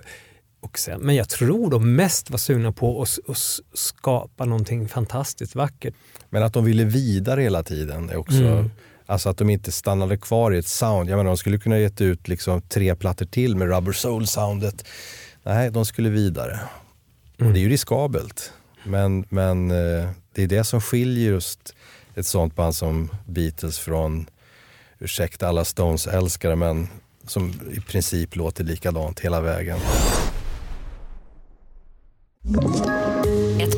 och sen, men jag tror de mest var sugna på att att skapa någonting fantastiskt vackert. Men att de ville vidare hela tiden är också, Mm. alltså att de inte stannade kvar i ett sound. Jag menar, de skulle kunna gett ut liksom tre plattor till med Rubber Soul-soundet. Nej, de skulle vidare. Och det är ju riskabelt. Men, men eh, det är det som skiljer just ett sånt band som Beatles från, ursäkta alla Stones-älskare, men som i princip låter likadant hela vägen.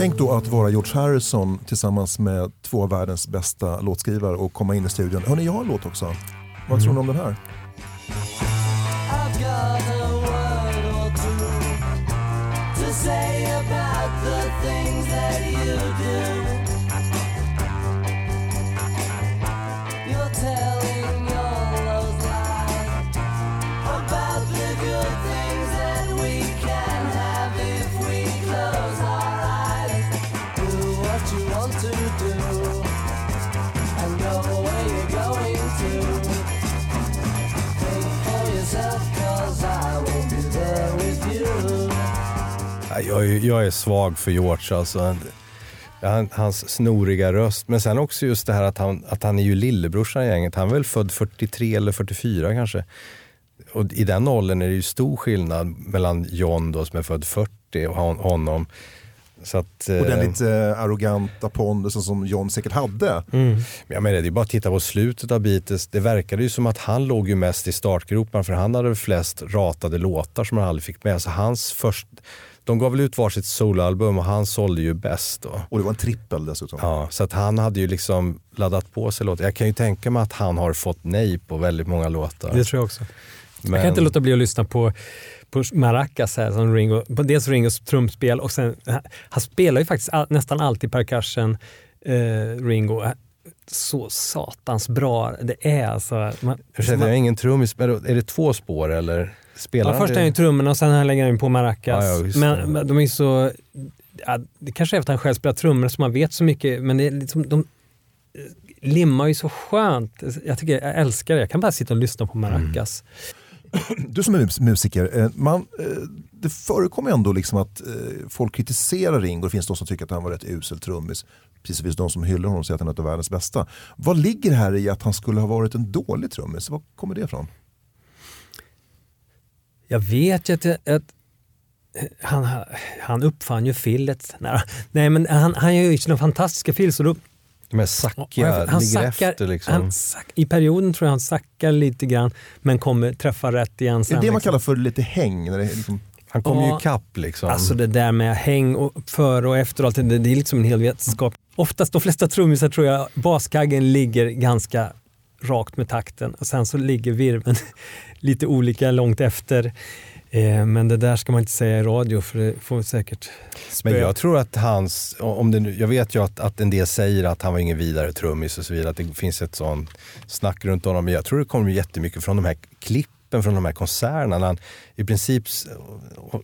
Tänk då att vara George Harrison tillsammans med två av världens bästa låtskrivare och komma in i studion. Hörni, jag har en låt också. Vad tror ni om den här? I've got a word or two to say about the things that you do. Jag är, jag är svag för George alltså. Han, hans snoriga röst. Men sen också just det här att han, att han är ju lillebrorsan i gänget. Han är väl född 43 eller 44 kanske. Och i den åldern är det ju stor skillnad mellan John då som är född 40 och hon, honom. Så att, Och den eh, lite eh, arroganta pondusen som John säkert hade. Men Jag menar, det är bara att titta på slutet av Beatles. Det verkade ju som att han låg ju mest i startgroparna för han hade flest ratade låtar som han aldrig fick med. Så hans först, de gav väl ut varsitt soloalbum och han sålde ju bäst då. Och det var en trippel dessutom. Ja, så att han hade ju liksom laddat på sig låtar. Jag kan ju tänka mig att han har fått nej på väldigt många låtar. Det tror jag också. Men, Jag kan inte låta bli att lyssna på, på Maracas här, som Ringo, på dels Ringos trumspel och sen, han, spelar ju faktiskt all, nästan alltid percussion, eh, Ringo. Så satans bra det är alltså. Man, Ursäkta, jag är ingen trummis, men är det två spår eller? Spelar ja, först är han ju trummorna och sen han lägger han på maracas. Ja, ja, men, men de är så... Ja, det kanske är för att han själv spelar trummor så man vet så mycket, men det är liksom, de limmar ju så skönt. Jag, tycker, jag älskar det. Jag kan bara sitta och lyssna på maracas. Du som är mus- musiker, eh, man, eh, det förekommer ändå liksom att eh, folk kritiserar Ringo. Det finns de som tycker att han var rätt usel trummis. Precis som finns de som hyllar honom och säger att han är ett av världens bästa. Vad ligger här i att han skulle ha varit en dålig trummis? Var kommer det ifrån? Jag vet ju att, att han, han uppfann ju fillet. Nej, men han, han gör ju sina fantastiska fills och då och sackiga, han ligger sackar- efter liksom. han sack, I perioden tror jag han sackar lite grann men kommer träffa rätt igen Är sen. det det man liksom. kallar för lite häng? När det är liksom, Han kommer ju Ja. ikapp liksom. Alltså det där med häng och före och efter och allt, det, det är liksom en hel vetenskap. Oftast, de flesta trummisar tror jag, baskaggen ligger ganska rakt med takten och sen så ligger virveln lite olika långt efter. Eh, men det där ska man inte säga i radio för det får säkert spö. Men jag tror att hans, om det nu, jag vet ju att, att en del säger att han var ingen vidare trummis och så vidare, att det finns ett sånt snack runt honom. Men jag tror det kommer jättemycket från de här klippen från de här konserterna. Han, i princip,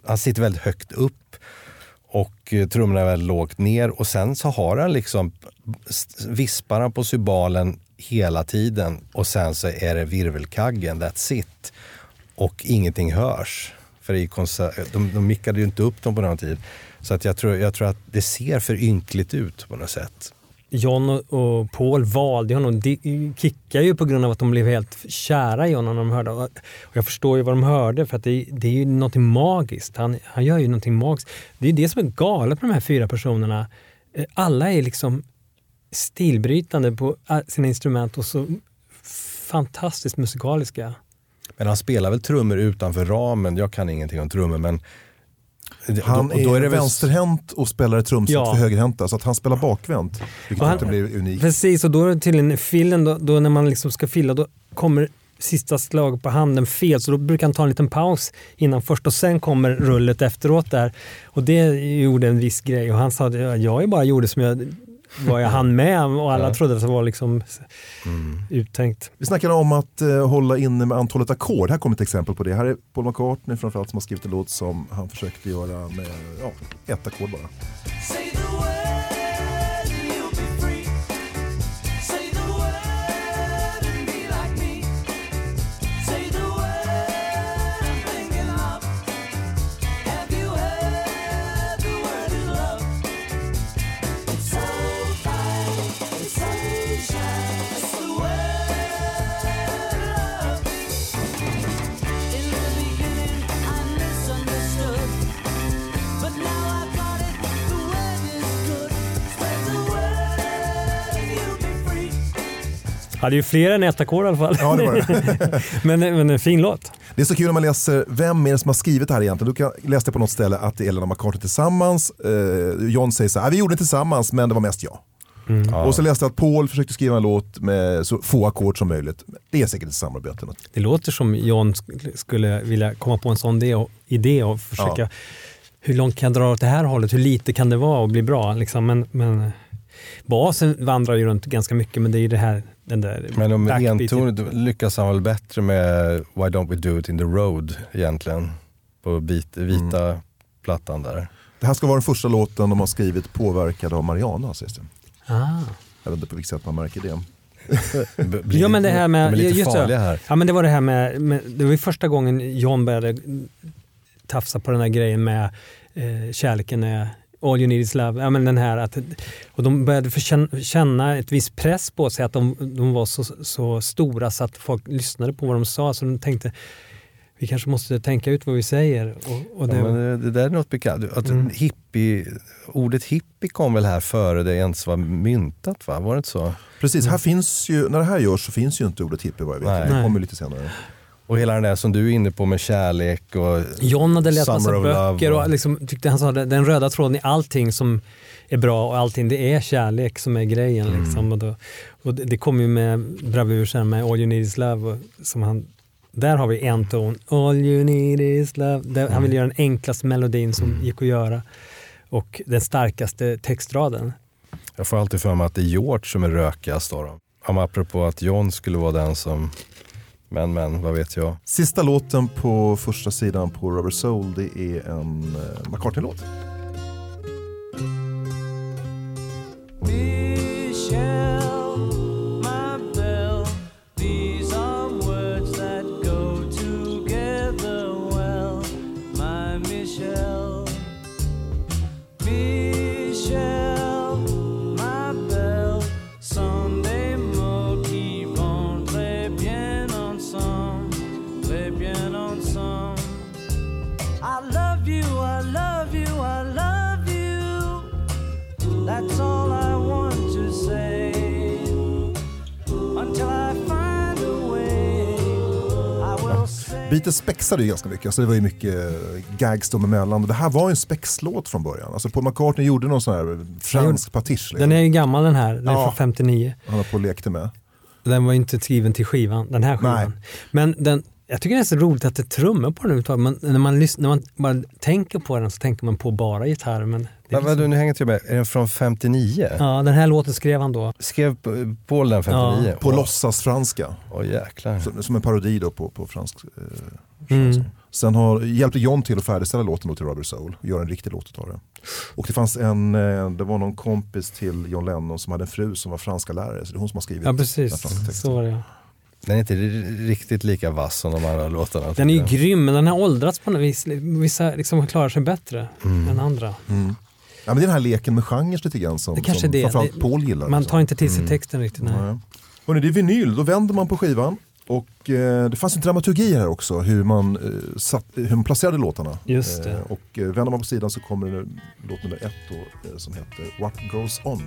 han sitter väldigt högt upp och eh, trummorna är väldigt lågt ner och sen så har han liksom, vispar han på cybalen hela tiden och sen så är det virvelkaggen, that's it. Och ingenting hörs. För i de, de mickade ju inte upp dem på den tid. Så att jag, tror, jag tror att det ser för ynkligt ut på något sätt. John och, Paul valde honom. De kickade ju på grund av att de blev helt kära i honom när de hörde. Och jag förstår ju vad de hörde för att det, det är ju någonting magiskt. Han, han gör ju någonting magiskt. Det är det som är galet med de här fyra personerna. Eh, alla är liksom stilbrytande på eh, sina instrument och så fantastiskt musikaliska. Men han spelar väl trummor utanför ramen. Jag kan ingenting om trummor men han då- då är, det vänsterhänt och spelar ett trumset Ja. för högerhänta. Så att han spelar bakvänt. Vilket Och han- inte blir unikt. Precis, och då är det tydligen i filen, då, då när man liksom ska fila, då kommer sista slag på handen fel. Så då brukar han ta en liten paus innan först och sen kommer rullet efteråt där. Och det gjorde en viss grej. Och han sa att "Ja, jag är bara gjorde som jag, vad jag hann med och alla Ja. trodde att det var liksom uttänkt. Vi snackade om att eh, hålla inne med antalet ackord. Här kommer ett exempel på det. Här är Paul McCartney framförallt som har skrivit en låt som han försökte göra med ja, ett ackord bara. Hade ju fler än ett ackord i alla fall. Ja, det var det. men, men en fin låt. Det är så kul när man läser vem är det som har skrivit det här egentligen. Du kan läsa det på något ställe att det är Elena McCartney tillsammans. Eh, John säger så här, "Ah, vi gjorde det tillsammans men det var mest jag. Och så läste jag att Paul försökte skriva en låt med så få ackord som möjligt. Det är säkert ett samarbete. Det låter som John sk- skulle vilja komma på en sån idé och försöka Ja. hur långt kan jag dra åt det här hållet? Hur lite kan det vara och bli bra? Liksom. Men, men basen vandrar ju runt ganska mycket men det är ju det här den där Men om entonet lyckas han väl bättre med Why Don't We Do It In The Road egentligen. På bit, vita plattan där. Det här ska vara den första låten de har skrivit påverkad av Mariana sägs det. Ah. Jag vet inte på vilket sätt man märker det. Blir Ja men det här med, de är lite just det. farliga här. Ja men det var det här med, med det var ju första gången John började tafsa på den här grejen med eh, kärleken är All you need is love. Ja, men den här att, och de började känna, ett viss press på sig att de, de var så, så stora så att folk lyssnade på vad de sa. Så de tänkte vi kanske måste tänka ut vad vi säger. Och, och det, Ja, men det, där är något bekant. Att Mm. hippie, ordet hippie kom väl här före det ens var myntat va? Var det inte så? Precis, här finns ju, när det här görs så finns ju inte ordet hippie vad jag vet. Nej. Det kommer lite senare. Och hela den där som du är inne på med kärlek och John hade läst massa böcker Love och liksom, tyckte han sa den röda tråden i allting som är bra och allting det är kärlek som är grejen. Mm. Liksom. Och, då, och det, kom ju med bravur sen med All you need is love. Och, som han, där har vi en ton. All you need is love. Där, Mm. Han ville göra den enklaste melodin som gick att göra. Och den starkaste textraden. jag får alltid för mig att det är George som är rökigast av dem. Apropå att John skulle vara den som, men men, vad vet jag. Sista låten på första sidan på Rubber Soul det är en eh, McCartney-låt. Beatles spexade ju ganska mycket, alltså det var ju mycket eh, gags dem emellan. Och det här var ju en spexlåt från början. Alltså Paul McCartney gjorde någon sån här fransk pastisch. Liksom. Den är ju gammal den här, den är Ja. från 59. Han var på och lekte med. Den var inte skriven till skivan, den här skivan. Nej. Men den, jag tycker det är så roligt att det är trummor på den överhuvudtaget. Man, när, man lyssnar, när man bara tänker på den så tänker man på bara gitarr. Men det är Men vadå, liksom, nu hänger jag med. Är den från 59? ja, den här låten skrev han då. Skrev Paul den 59? Ja, På Åh, låtsasfranska. Åh jäklar. Som, som en parodi då på, på fransk. Eh, Mm. Sen har, hjälpte John till att färdigställa låten då till Rubber Soul och göra en riktig låt av det. Och det fanns en, eh, det var någon kompis till John Lennon som hade en fru som var franska lärare. Så det är hon som har skrivit Ja den precis, franska texten. så var det ja. Den är inte riktigt lika vass som de andra låtarna. Den är ju jag. grym men den har åldrats på något vis. Vissa liksom klarar sig bättre än andra. Mm. Ja, men det är den här leken med genrer lite grann som, Det kanske som det. framförallt Det- Paul gillar. Man liksom. tar inte till sig texten riktigt. Nej. Nej. Hörrni, det är vinyl, då vänder man på skivan. Och eh, det fanns en dramaturgi här också, hur man, eh, satt, hur man placerade låtarna. Just det. Eh, och eh, vänder man på sidan så kommer det låt nummer ett då, eh, som heter What Goes On.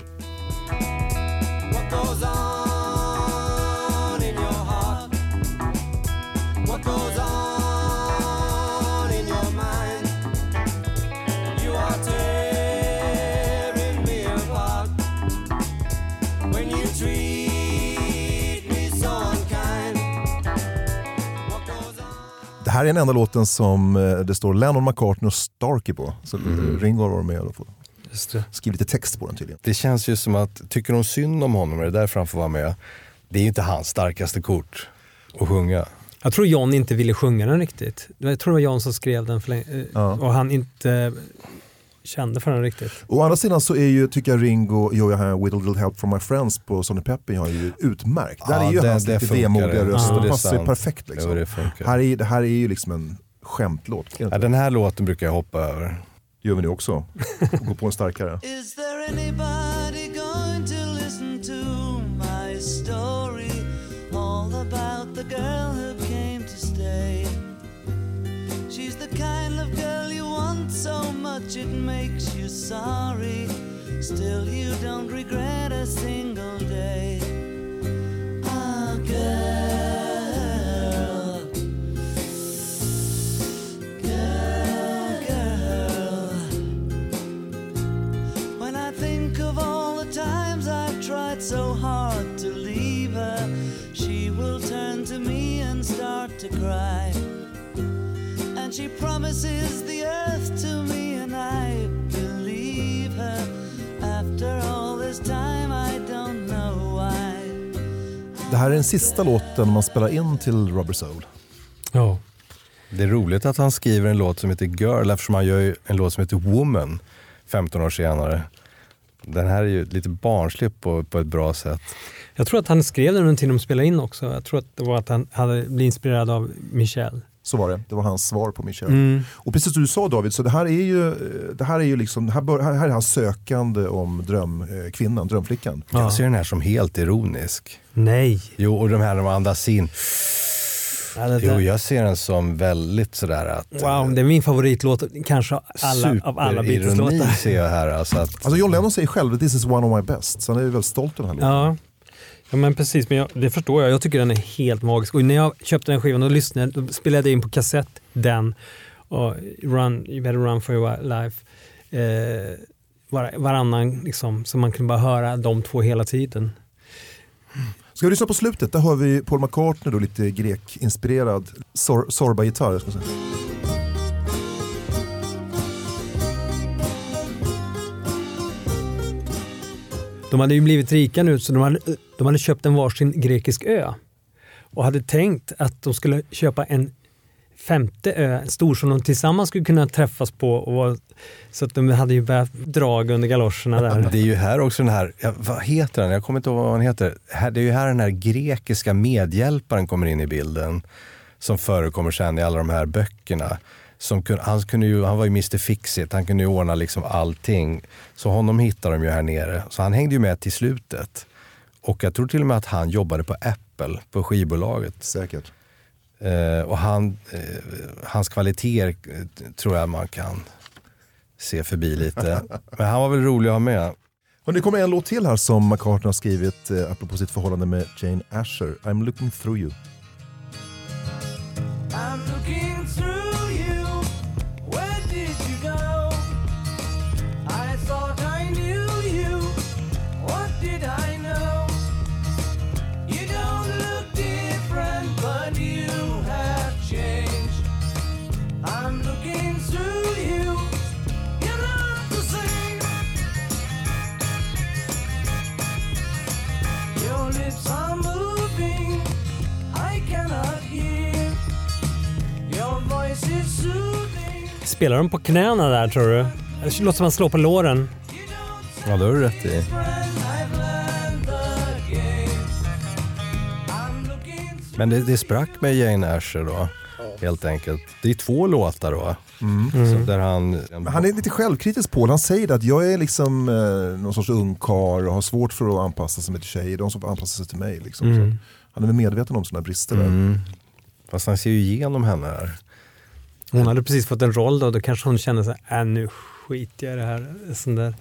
Här är den enda låten som eh, det står Lennon, McCartney och Starkey på. Så mm. Ringo har varit med och skriva lite text på den tydligen. Det känns ju som att, tycker de synd om honom är det därför han får vara med. Det är ju inte hans starkaste kort att sjunga. Jag tror John inte ville sjunga den riktigt. Jag tror det var John som skrev den för länge, eh, Ja. och han inte kände för den riktigt. Å andra sidan så är ju, tycker jag Ringo, Yo, jag har With a little help from my friends på Sonny Pepper har ju utmärkt. Där Ja, är ju det- hans det lite vemodiga röst, Ja, det är passar ju perfekt. Liksom. Jo, det här, är, det här är ju liksom en skämtlåt. Ja, den här låten brukar jag hoppa över. Det gör vi nu också. Gå på en starkare. Much it makes you sorry. Still, you don't regret a single day. Ah, girl. Girl, girl. When I think of all the times I've tried so hard to leave her, she will turn to me and start to cry. And she promises the earth to me, Det här är den sista låten man spelar in till Rubber Soul. Ja. Det är roligt att han skriver en låt som heter Girl eftersom han gör en låt som heter Woman 15 år senare. Den här är ju lite barnslig på, på ett bra sätt. Jag tror att han skrev den under tiden de spelade in också. Jag tror att det var att han hade blivit inspirerad av Michel. Så var det. Det var hans svar på Michel. Mm. Och precis som du sa David, så det här är ju, det här är ju liksom, här, bör, här är hans sökande om drömkvinnan, drömflickan. Ja. Jag ser den här som helt ironisk. Nej. Jo, och de här man andas in. Ja, det, Jo, jag ser den som väldigt sådär att... wow, det är min favoritlåt kanske av alla, av alla Superironi Beatles-låtar. ser jag här. Alltså att, Alltså John Lennon säger själv att this is one of my best, så han är ju väldigt stolt över den här låten. Ja ja, men precis. Men jag, det förstår jag. Jag tycker den är helt magisk. Och när jag köpte den skivan och lyssnade, då spelade jag in på kassett den och Run, You better run for your life. Eh, var, varannan, liksom, så man kunde bara höra de två hela tiden. Ska vi lyssna på slutet? Där har vi Paul McCartney, då, lite grekinspirerad sor sorba-gitarr. De hade ju blivit rika nu så de hade, de hade köpt en varsin grekisk ö. Och hade tänkt att de skulle köpa en femte ö, en stor som de tillsammans skulle kunna träffas på. Och så att de hade ju börjat drag under galoscherna där. det är ju här också den här, vad heter den? Jag kommer inte ihåg vad han heter. Det är ju här den här grekiska medhjälparen kommer in i bilden. Som förekommer sen i alla de här böckerna. Som kun, han, kunde ju, han var ju Mr Fixit, han kunde ju ordna liksom allting. Så honom hittar de ju här nere. Så han hängde ju med till slutet. Och jag tror till och med att han jobbade på Apple, på skivbolaget. Säkert. Eh, och han, eh, hans kvaliteter eh, tror jag man kan se förbi lite. Men han var väl rolig att ha med. Och det kommer en låt till här som McCartney har skrivit eh, apropå sitt förhållande med Jane Asher. I'm looking through you. I'm looking through Spelar de på knäna där tror du? Det låter som man slår på låren. Ja, det har du rätt i. Men det, det sprack med Jane Asher då, helt enkelt. Det är två låtar då. Så där han... Han är lite självkritisk Paul, han säger att jag är liksom eh, någon sorts ungkarl och har svårt för att anpassa sig till tjejer, de som får anpassa sig till mig. Liksom. Så han är väl medveten om sina brister där. Mm. Fast han ser ju igenom henne här. Hon hade precis fått en roll då, då kanske hon kände så här, äh, nu skiter jag i det här. Sån där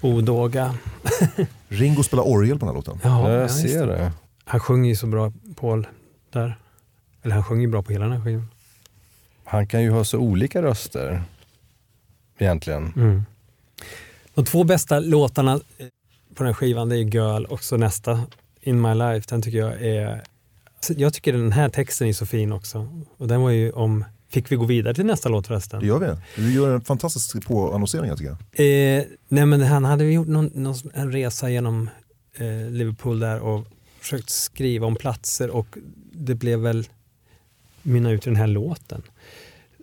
odåga. Ringo spelar orgel på den här låten. Ja, jag ser det. Han sjunger ju så bra, Paul, där. Eller han sjunger ju bra på hela den här skivan. Han kan ju ha så olika röster. Egentligen. Mm. De två bästa låtarna eh, på den här skivan det är Girl och så nästa, In My Life. Den tycker jag är... alltså, Jag tycker den här texten är så fin också. Och den var ju om... Fick vi gå vidare till nästa låt förresten? Det gör vi. Vi gör en fantastisk påannonsering jag tycker jag. Eh, nej men han hade ju gjort någon, någon, en resa genom eh, Liverpool där och försökt skriva om platser och det blev väl mynna ut i den här låten.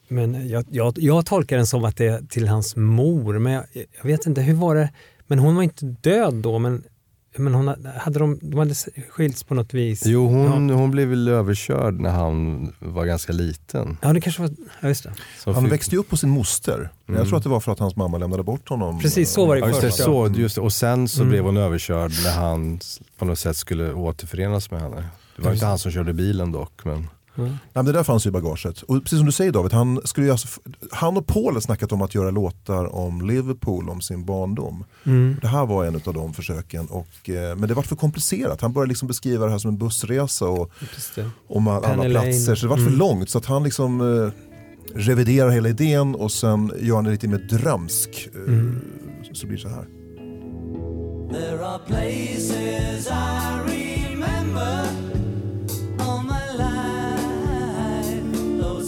Men jag, jag, jag tolkar den som att det är till hans mor, men jag, jag vet inte, hur var det? Men hon var inte död då, men, men hon hade, de, de hade skilts på något vis. Jo, hon, hon blev väl överkörd när han var ganska liten. Ja, det kanske var, ja just det. Så Han fick- växte ju upp hos sin moster. Jag tror att det var för att hans mamma lämnade bort honom. Precis, så var det Ja, just det, så, just det. Och sen så Mm. blev hon överkörd när han på något sätt skulle återförenas med henne. Det var inte han som körde bilen dock. Men... Nej, men det där fanns ju i bagaget. Och precis som du säger David, han, skulle ju alltså, han och Paul har snackat om att göra låtar om Liverpool, om sin barndom. Mm. Det här var en av de försöken. Och, eh, men det var för komplicerat. Han började liksom beskriva det här som en bussresa och om alla Penny Lane. platser. Så det var för Mm. långt. Så att han liksom eh, reviderar hela idén och sen gör han det lite mer drömsk. Eh, Mm. Så blir det så här. There are places I remember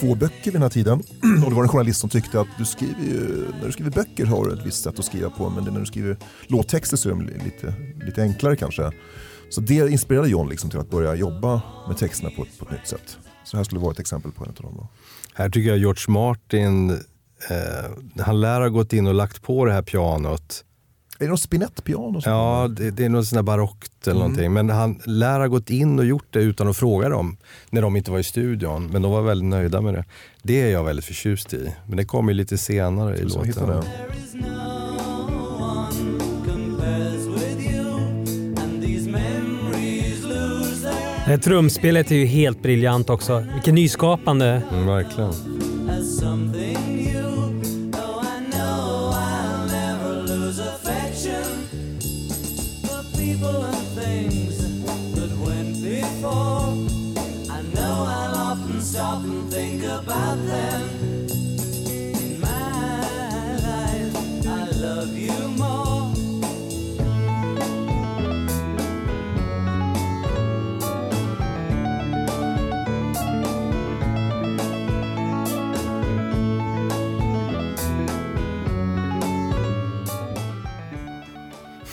två böcker vid den här tiden. Och det var en journalist som tyckte att du skriver ju, när du skriver böcker har du ett visst sätt att skriva på men när du skriver låttexter så är de lite, lite enklare kanske. Så det inspirerade John liksom till att börja jobba med texterna på ett, på ett nytt sätt. Så här skulle vara ett exempel på en av dem. Då. Här tycker jag George Martin, eh, han lär ha gått in och lagt på det här pianot. Är det något spinettpiano? Ja, det, det är något sånt där barockt eller någonting. Men han lär ha gått in och gjort det utan att fråga dem. När de inte var i studion. Men de var väldigt nöjda med det. Det är jag väldigt förtjust i. Men det kommer ju lite senare i låten. det. Trumspelet är ju helt briljant också. Vilken nyskapande. Mm, verkligen.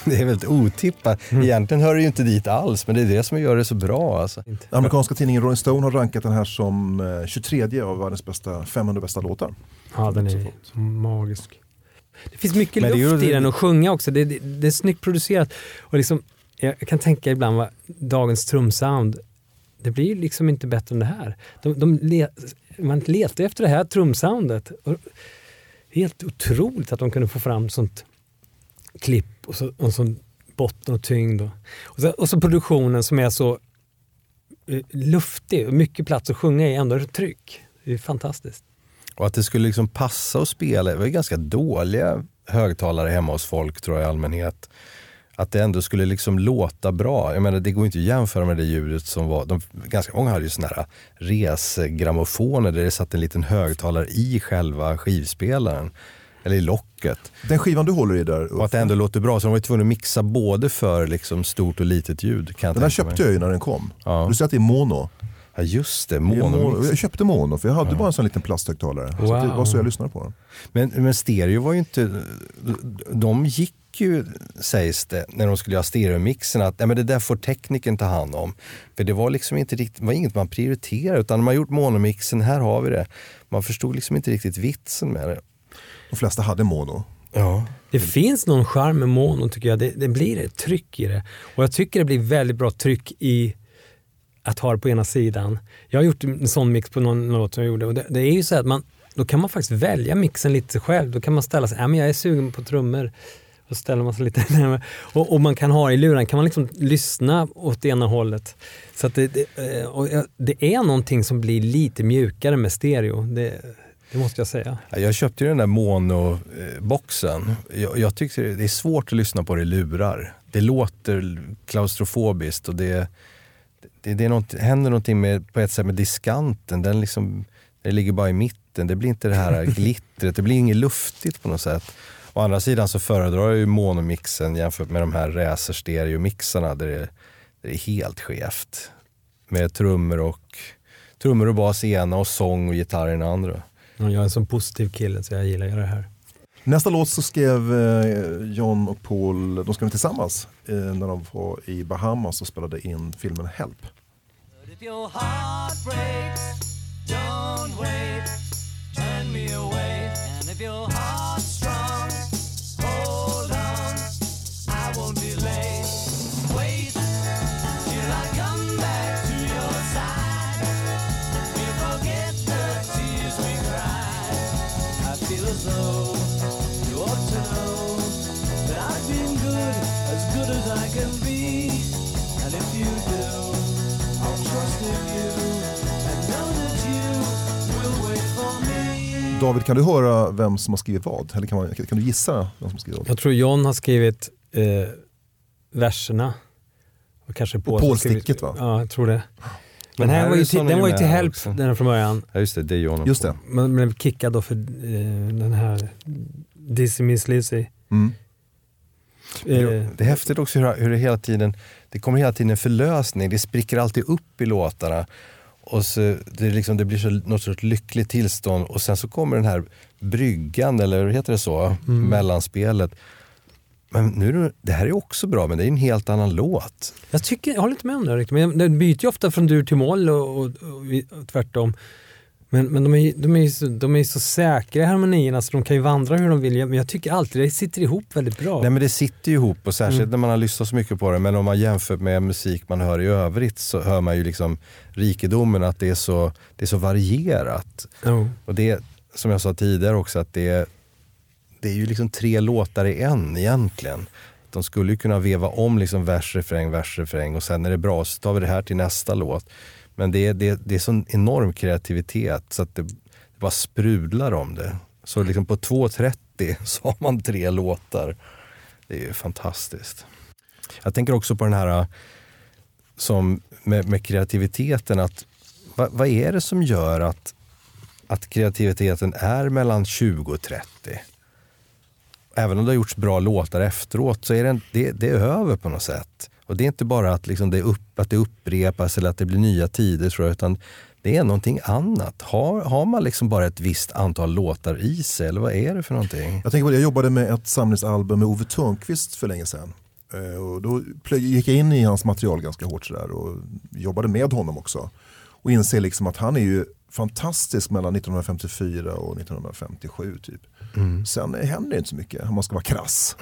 Det är väldigt otippat. Egentligen hör det ju inte dit alls, men det är det som gör det så bra. Alltså. Den amerikanska tidningen Rolling Stone har rankat den här som eh, 23 av världens bästa 500 bästa låtar. Ja, den är magisk. Det finns mycket Men det är ju- luft i den och sjunga också. Det, det, det är snyggt producerat. Och liksom, jag kan tänka ibland vad dagens trumsound, det blir ju liksom inte bättre än det här. De, de le, man letar efter det här trumsoundet. Och helt otroligt att de kunde få fram sånt klipp och så, och så botten och tyngd. Och, och, så, och så produktionen som är så eh, luftig och mycket plats att sjunga i, ändå är det tryck. Det är fantastiskt. Och att det skulle liksom passa att spela, det var ju ganska dåliga högtalare hemma hos folk tror jag i allmänhet. Att det ändå skulle liksom låta bra. Jag menar det går inte att jämföra med det ljudet som var, de, ganska många hade ju sådana här resegrammofoner där det satt en liten högtalare i själva skivspelaren. Eller i locket. Den skivan du håller i där, Och att det ändå låter bra. Så de var ju tvungna att mixa både för liksom stort och litet ljud. Kan den där mig. köpte jag ju när den kom. Ja. Du ser att det är mono. Ja just det, mono. monomix. Jag köpte mono för jag hade bara en sån liten plasthögtalare. Så det var så jag lyssnade på den. Men, men stereo var ju inte... De gick ju, sägs det, när de skulle göra stereomixen att nej, men det där får tekniken ta hand om. För det var liksom inte riktigt, var inget man prioriterade utan man har gjort monomixen, här har vi det. Man förstod liksom inte riktigt vitsen med det. De flesta hade mono. Ja. Det finns någon charm med mono tycker jag. Det, det blir ett tryck i det. Och jag tycker det blir väldigt bra tryck i att ha det på ena sidan. Jag har gjort en sån mix på någon låt som jag gjorde och det, det är ju så att man, då kan man faktiskt välja mixen lite själv. Då kan man ställa sig, ja men jag är sugen på trummor. Och ställer man sig lite närmare. Och, och man kan ha i luren, kan man liksom lyssna åt det ena hållet. Så att det, det, eh, det är någonting som blir lite mjukare med stereo. Det, det måste jag säga. Ja, Jag köpte ju den där mono-boxen. Jag, jag tyckte det är svårt att lyssna på det i lurar. Det låter klaustrofobiskt och det, det, det är något, händer någonting med, på ett sätt med diskanten. Den liksom, det ligger bara i mitten. Det blir inte det här glittret. Det blir inget luftigt på något sätt. Å andra sidan så föredrar jag ju monomixen jämfört med de här racer stereo-mixarna där det, det är helt skevt. Med trummor och, trummor och bas i ena och sång och gitarr i den andra. Jag är en sån positiv kille så jag gillar det här. Nästa låt så skrev eh, John och Paul, de skrev tillsammans eh, när de var i Bahamas och spelade in filmen Help. If your heart breaks, don't wait, turn me away. And if your heart's strong, David, kan du höra vem som har skrivit vad? Eller kan, man, kan du gissa vem som har skrivit vad? Jag tror John har skrivit eh, verserna. Och kanske Paul Paul skrivit- sticket, va? Ja, jag tror det. Men De här här var ju till, den var ju till help också. den från början. Ja just det, det är John Just det. Man blev kickad då för eh, den här Dizzy Miss Lizzy. Mm. Eh, Det är häftigt också hur, hur det hela tiden, det kommer hela tiden en förlösning. Det spricker alltid upp i låtarna. Och så, det, liksom, det blir så, något sorts lyckligt tillstånd och sen så kommer den här bryggan, eller heter det så? Mellanspelet. Men nu, det- här är också bra, men det är en helt annan låt. Jag, tycker, jag håller inte med om det riktigt. Men den byter ju ofta från dur till moll och, och, och, och tvärtom. Men, men de, är, de, är ju så, de är så säkra i harmonierna så de kan ju vandra hur de vill. Men jag tycker alltid det sitter ihop väldigt bra. Nej men det sitter ju ihop och särskilt Mm. när man har lyssnat så mycket på det. Men om man jämför med musik man hör i övrigt så hör man ju liksom rikedomen att det är så, det är så varierat. Jo. Och det, som jag sa tidigare också, att det, det är ju liksom tre låtar i en egentligen. De skulle ju kunna veva om liksom vers, refräng, vers, refräng och sen är det bra så tar vi det här till nästa låt. Men det, är- det, det är sån enorm kreativitet så att det, det bara sprudlar om det. Så liksom på 2.30 så har man tre låtar. Det är ju fantastiskt. Jag tänker också på den här äh, som med, med kreativiteten. att vad, vad är det som gör att, att kreativiteten är mellan 20 och 30? Även om det har gjorts bra låtar efteråt så är det, det, det är över på något sätt. Och det är inte bara att, liksom det, upp, att det upprepas eller att det blir nya tider tror jag, utan det är någonting annat. Har, har man liksom bara ett visst antal låtar i sig eller vad är det för någonting? Jag tänker på det, jag jobbade med ett samlingsalbum med Ove Thörnqvist för länge sedan. Eh, och då gick jag in i hans material ganska hårt sådär och jobbade med honom också. Och inser liksom att han är ju fantastisk mellan 1954 och 1957 typ. Sen händer det inte så mycket om man ska vara krass.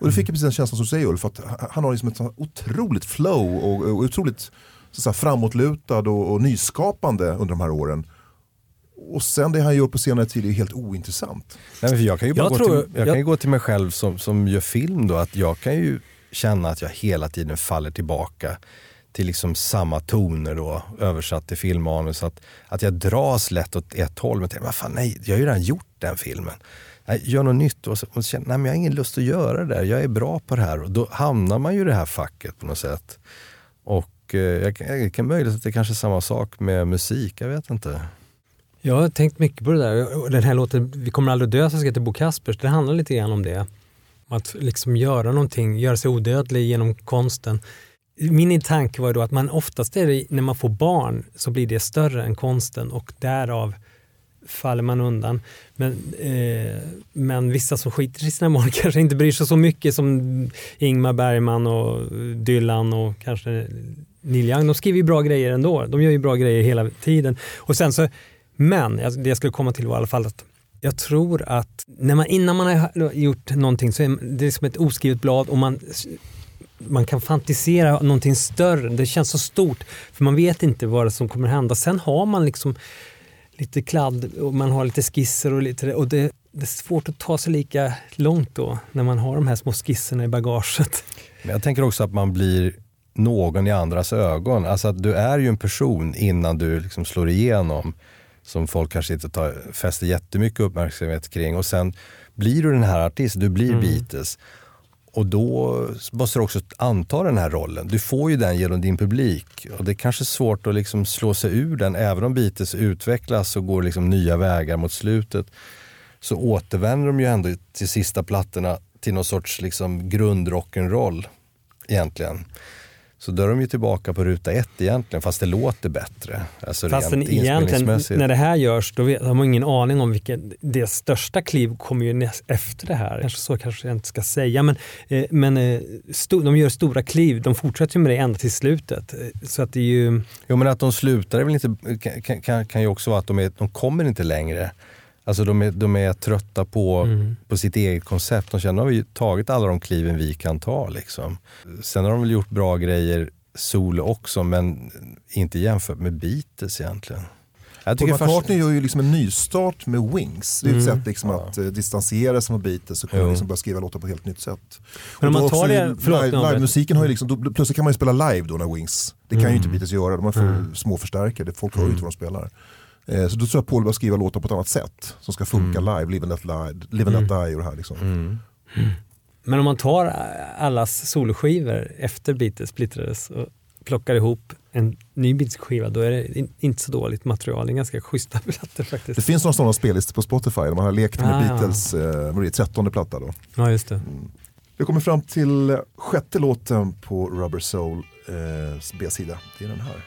Och då fick jag precis den känslan som du säger Ulf, att han har liksom ett otroligt flow och, och otroligt så säga, framåtlutad och, och nyskapande under de här åren. Och sen det han gör på senare tid är helt ointressant. Nej, för jag kan ju, bara Jag gå, tror- till, jag jag- kan ju gå till mig själv som, som gör film då, att jag kan ju känna att jag hela tiden faller tillbaka till liksom samma toner då, översatt till filmmanus. Att, att jag dras lätt åt ett håll, men tänker, vad fan, nej, jag har ju redan gjort den filmen. Nej, gör något nytt och så, och så känner nej, men jag har ingen lust att göra det där, jag är bra på det här. Och då hamnar man ju i det här facket på något sätt. Och eh, jag, det kan möjligt att det kanske är samma sak med musik, jag vet inte. Jag har tänkt mycket på det där. Den här låten Vi kommer aldrig dö som ska till Bo Kaspers, det handlar lite grann om det. Att liksom göra någonting, göra sig odödlig genom konsten. Min tanke var då att man oftast är det, när man får barn så blir det större än konsten och därav faller man undan. Men, eh, men vissa som skiter i sina barn kanske inte bryr sig så mycket som Ingmar Bergman och Dylan och kanske Neil Young. De skriver ju bra grejer ändå. De gör ju bra grejer hela tiden. Och sen så, men det jag skulle komma till var i alla fall att jag tror att när man, innan man har gjort någonting så är det som ett oskrivet blad och man, man kan fantisera någonting större. Det känns så stort för man vet inte vad som kommer hända. Sen har man liksom lite kladd och man har lite skisser och, lite, och det, det är svårt att ta sig lika långt då när man har de här små skisserna i bagaget. Men jag tänker också att man blir någon i andras ögon. Alltså att du är ju en person innan du liksom slår igenom som folk kanske inte tar, fäster jättemycket uppmärksamhet kring. Och sen blir du den här artisten, du blir Mm. Beatles. Och då måste du också anta den här rollen. Du får ju den genom din publik. Och det är kanske svårt att liksom slå sig ur den. Även om Beatles utvecklas och går liksom nya vägar mot slutet så återvänder de ju ändå till sista plattorna till någon sorts liksom grundrock'n'roll egentligen. Så då är de ju tillbaka på ruta ett egentligen, fast det låter bättre. Alltså Fast rent egentligen när det här görs då vet, har man ingen aning om vilket, det största kliv kommer ju näst, efter det här. Kanske så kanske jag inte ska säga men, eh, men eh, sto, de gör stora kliv, de fortsätter med det ända till slutet. Eh, Så att det är ju, Jo men att de slutar är väl inte, kan, kan, kan ju också vara att de, är, de kommer inte längre. Alltså de är, de är trötta på, Mm. på sitt eget koncept. De känner att vi har ju tagit alla de kliven vi kan ta. Liksom. Sen har de väl gjort bra grejer solo också, men inte jämfört med Beatles egentligen. Jag Paul tycker McCartney fast- gör ju liksom en nystart med Wings. Det är ett Mm. sätt liksom att eh, distansera sig från Beatles och kunna liksom börja skriva låtar på ett helt nytt sätt. Men om Och man då tar det- förlåt, live, livemusiken har ju liksom, då, plötsligt kan man ju spela live då när Wings, det kan ju inte Mm. Beatles göra, de har för Mm. små förstärkare, folk hör ju inte vad de spelar. Eh, Så då tror jag Paul börjar skriva låtar på ett annat sätt som ska funka Mm. live, Live and Let, live, live and let Die och det här liksom. Mm. men om man tar allas soloskivor efter Beatles splittrades och plockar ihop en ny Beatles-skiva då är det in, inte så dåligt material. Det är ganska schyssta plattor Det faktiskt. finns några sådana spellistor på Spotify där man har lekt med Ah. Beatles, eh, vad är det, 13 platta då. Ja, just det. Vi kommer fram till sjätte låten på Rubber Soul eh, B-sida. Det är den här.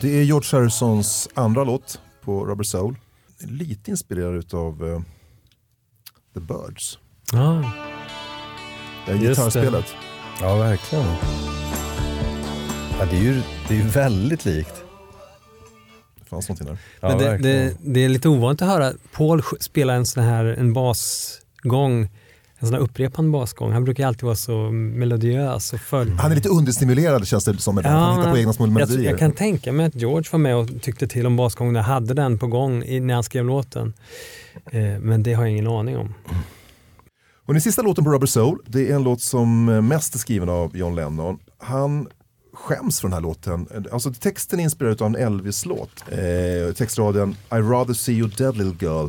Det är George Harrisons andra låt på Rubber Soul. Lite inspirerad av eh, The Birds. Ja. Det Just gitarrspelet. Ja, verkligen. Ja, det är ju det är ju väldigt likt. Det fanns någonting där. Ja, det, det, det är lite ovanligt att höra Paul spela en sån här en basgång, en sån här upprepande basgång. Han brukar alltid vara så melodiös och följ. Han är lite understimulerad känns det som. Ja, han hittar på egna små jag, melodier. jag kan tänka mig att George var med och tyckte till om basgången och hade den på gång i, när han skrev låten. Eh, men det har jag ingen aning om. Och den sista låten på Rubber Soul, det är en låt som eh, mest är skriven av John Lennon. Han skäms för den här låten. Alltså texten är inspirerad av en Elvis-låt. Eh, textraden I rather see you dead little girl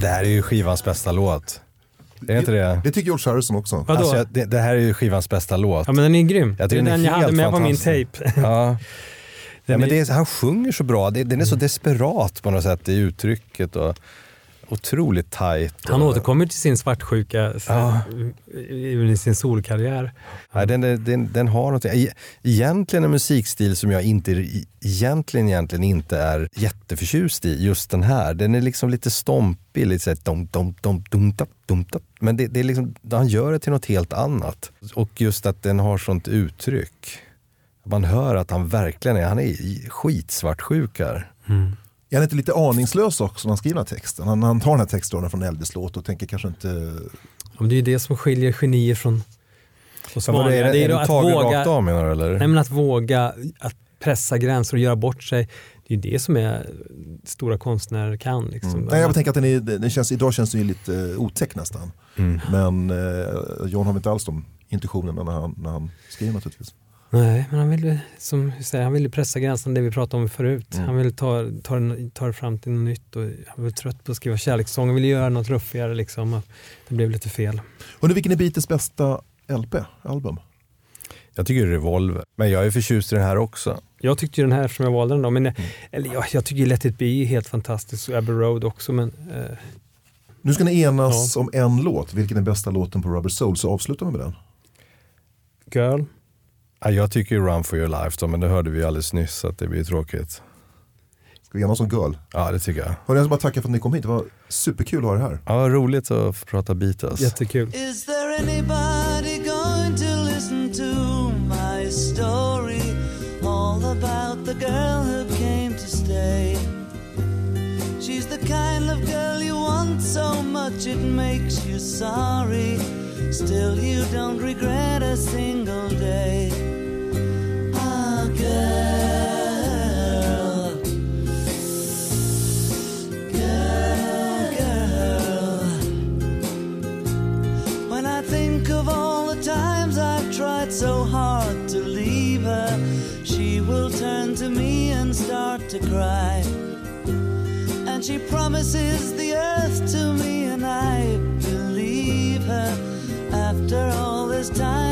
Det här är ju skivans bästa låt. Är det inte det? Det tycker George Harrison också. Vadå? Alltså, jag- det, det här är ju skivans bästa låt. Ja men den är grym. Jag det är den den jag hade med på min tape. Ja. Ja, men är- det är, han sjunger så bra. Det, den är så desperat på något sätt i uttrycket. Och otroligt tajt. Han återkommer till sin svartsjuka Ja. i sin solkarriär. Nej, den, den, den, har något, e- egentligen en musikstil som jag inte, egentligen, egentligen inte är jätteförtjust i, just den här. Den är liksom lite stompig, lite såhär dom, dom, dom, dom, tapp, dom, tapp. Men det, det är liksom, han gör det till något helt annat. Och just att den har sånt uttryck. Man hör att han verkligen är, han är skitsvartsjuk här. Är han inte lite aningslös också när han skriver den här texten? Han, han tar den här textraden från Elvis låt och tänker kanske inte... Ja, men det är ju det som skiljer genier från oss Ja, vadå, vanliga. är det, Det är är ju det att taget våga, rakt av menar du eller? nej, men att våga att pressa gränser och göra bort sig. Det är ju det som är stora konstnärer kan. Liksom. Nej, jag tänker att den är, den känns, idag känns den ju lite eh, otäck nästan. Mm. Men eh, John har inte alls de intentionerna när han, när han skriver naturligtvis. Nej, men han vill, ju, som du säger, han vill ju pressa gränsen, det vi pratade om förut. Mm. Han vill ta, ta, ta det fram till något nytt och han var trött på att skriva kärlekssång. Han ville göra något ruffigare liksom. Det blev lite fel. Undrar vilken är Beatles bästa LP, album? Jag tycker Revolver, men jag är förtjust i den här också. Jag tyckte ju den här som jag valde den då, men Mm. eller, ja, jag tycker Let it be är helt fantastisk och Abbey Road också. Men, eh, Nu ska ni enas om en låt. Vilken är bästa låten på Rubber Soul? Så avslutar vi med den. Girl, Ja, jag tycker Run for your life då, men det hörde vi alldeles nyss så att det blir tråkigt. Ska vi enas om Girl? Ja, det tycker jag. Hörni, jag ska bara tacka för att ni kom hit. Det var superkul att ha er här. Ja, roligt att få prata Beatles. jättekul. Is there anybody going to listen to my story? All about the girl who came to stay. She's the kind of girl you want so much it makes you sorry. Still, you don't regret a single day. So hard to leave her, she will turn to me and start to cry. And she promises the earth to me, and I believe her. After all this time,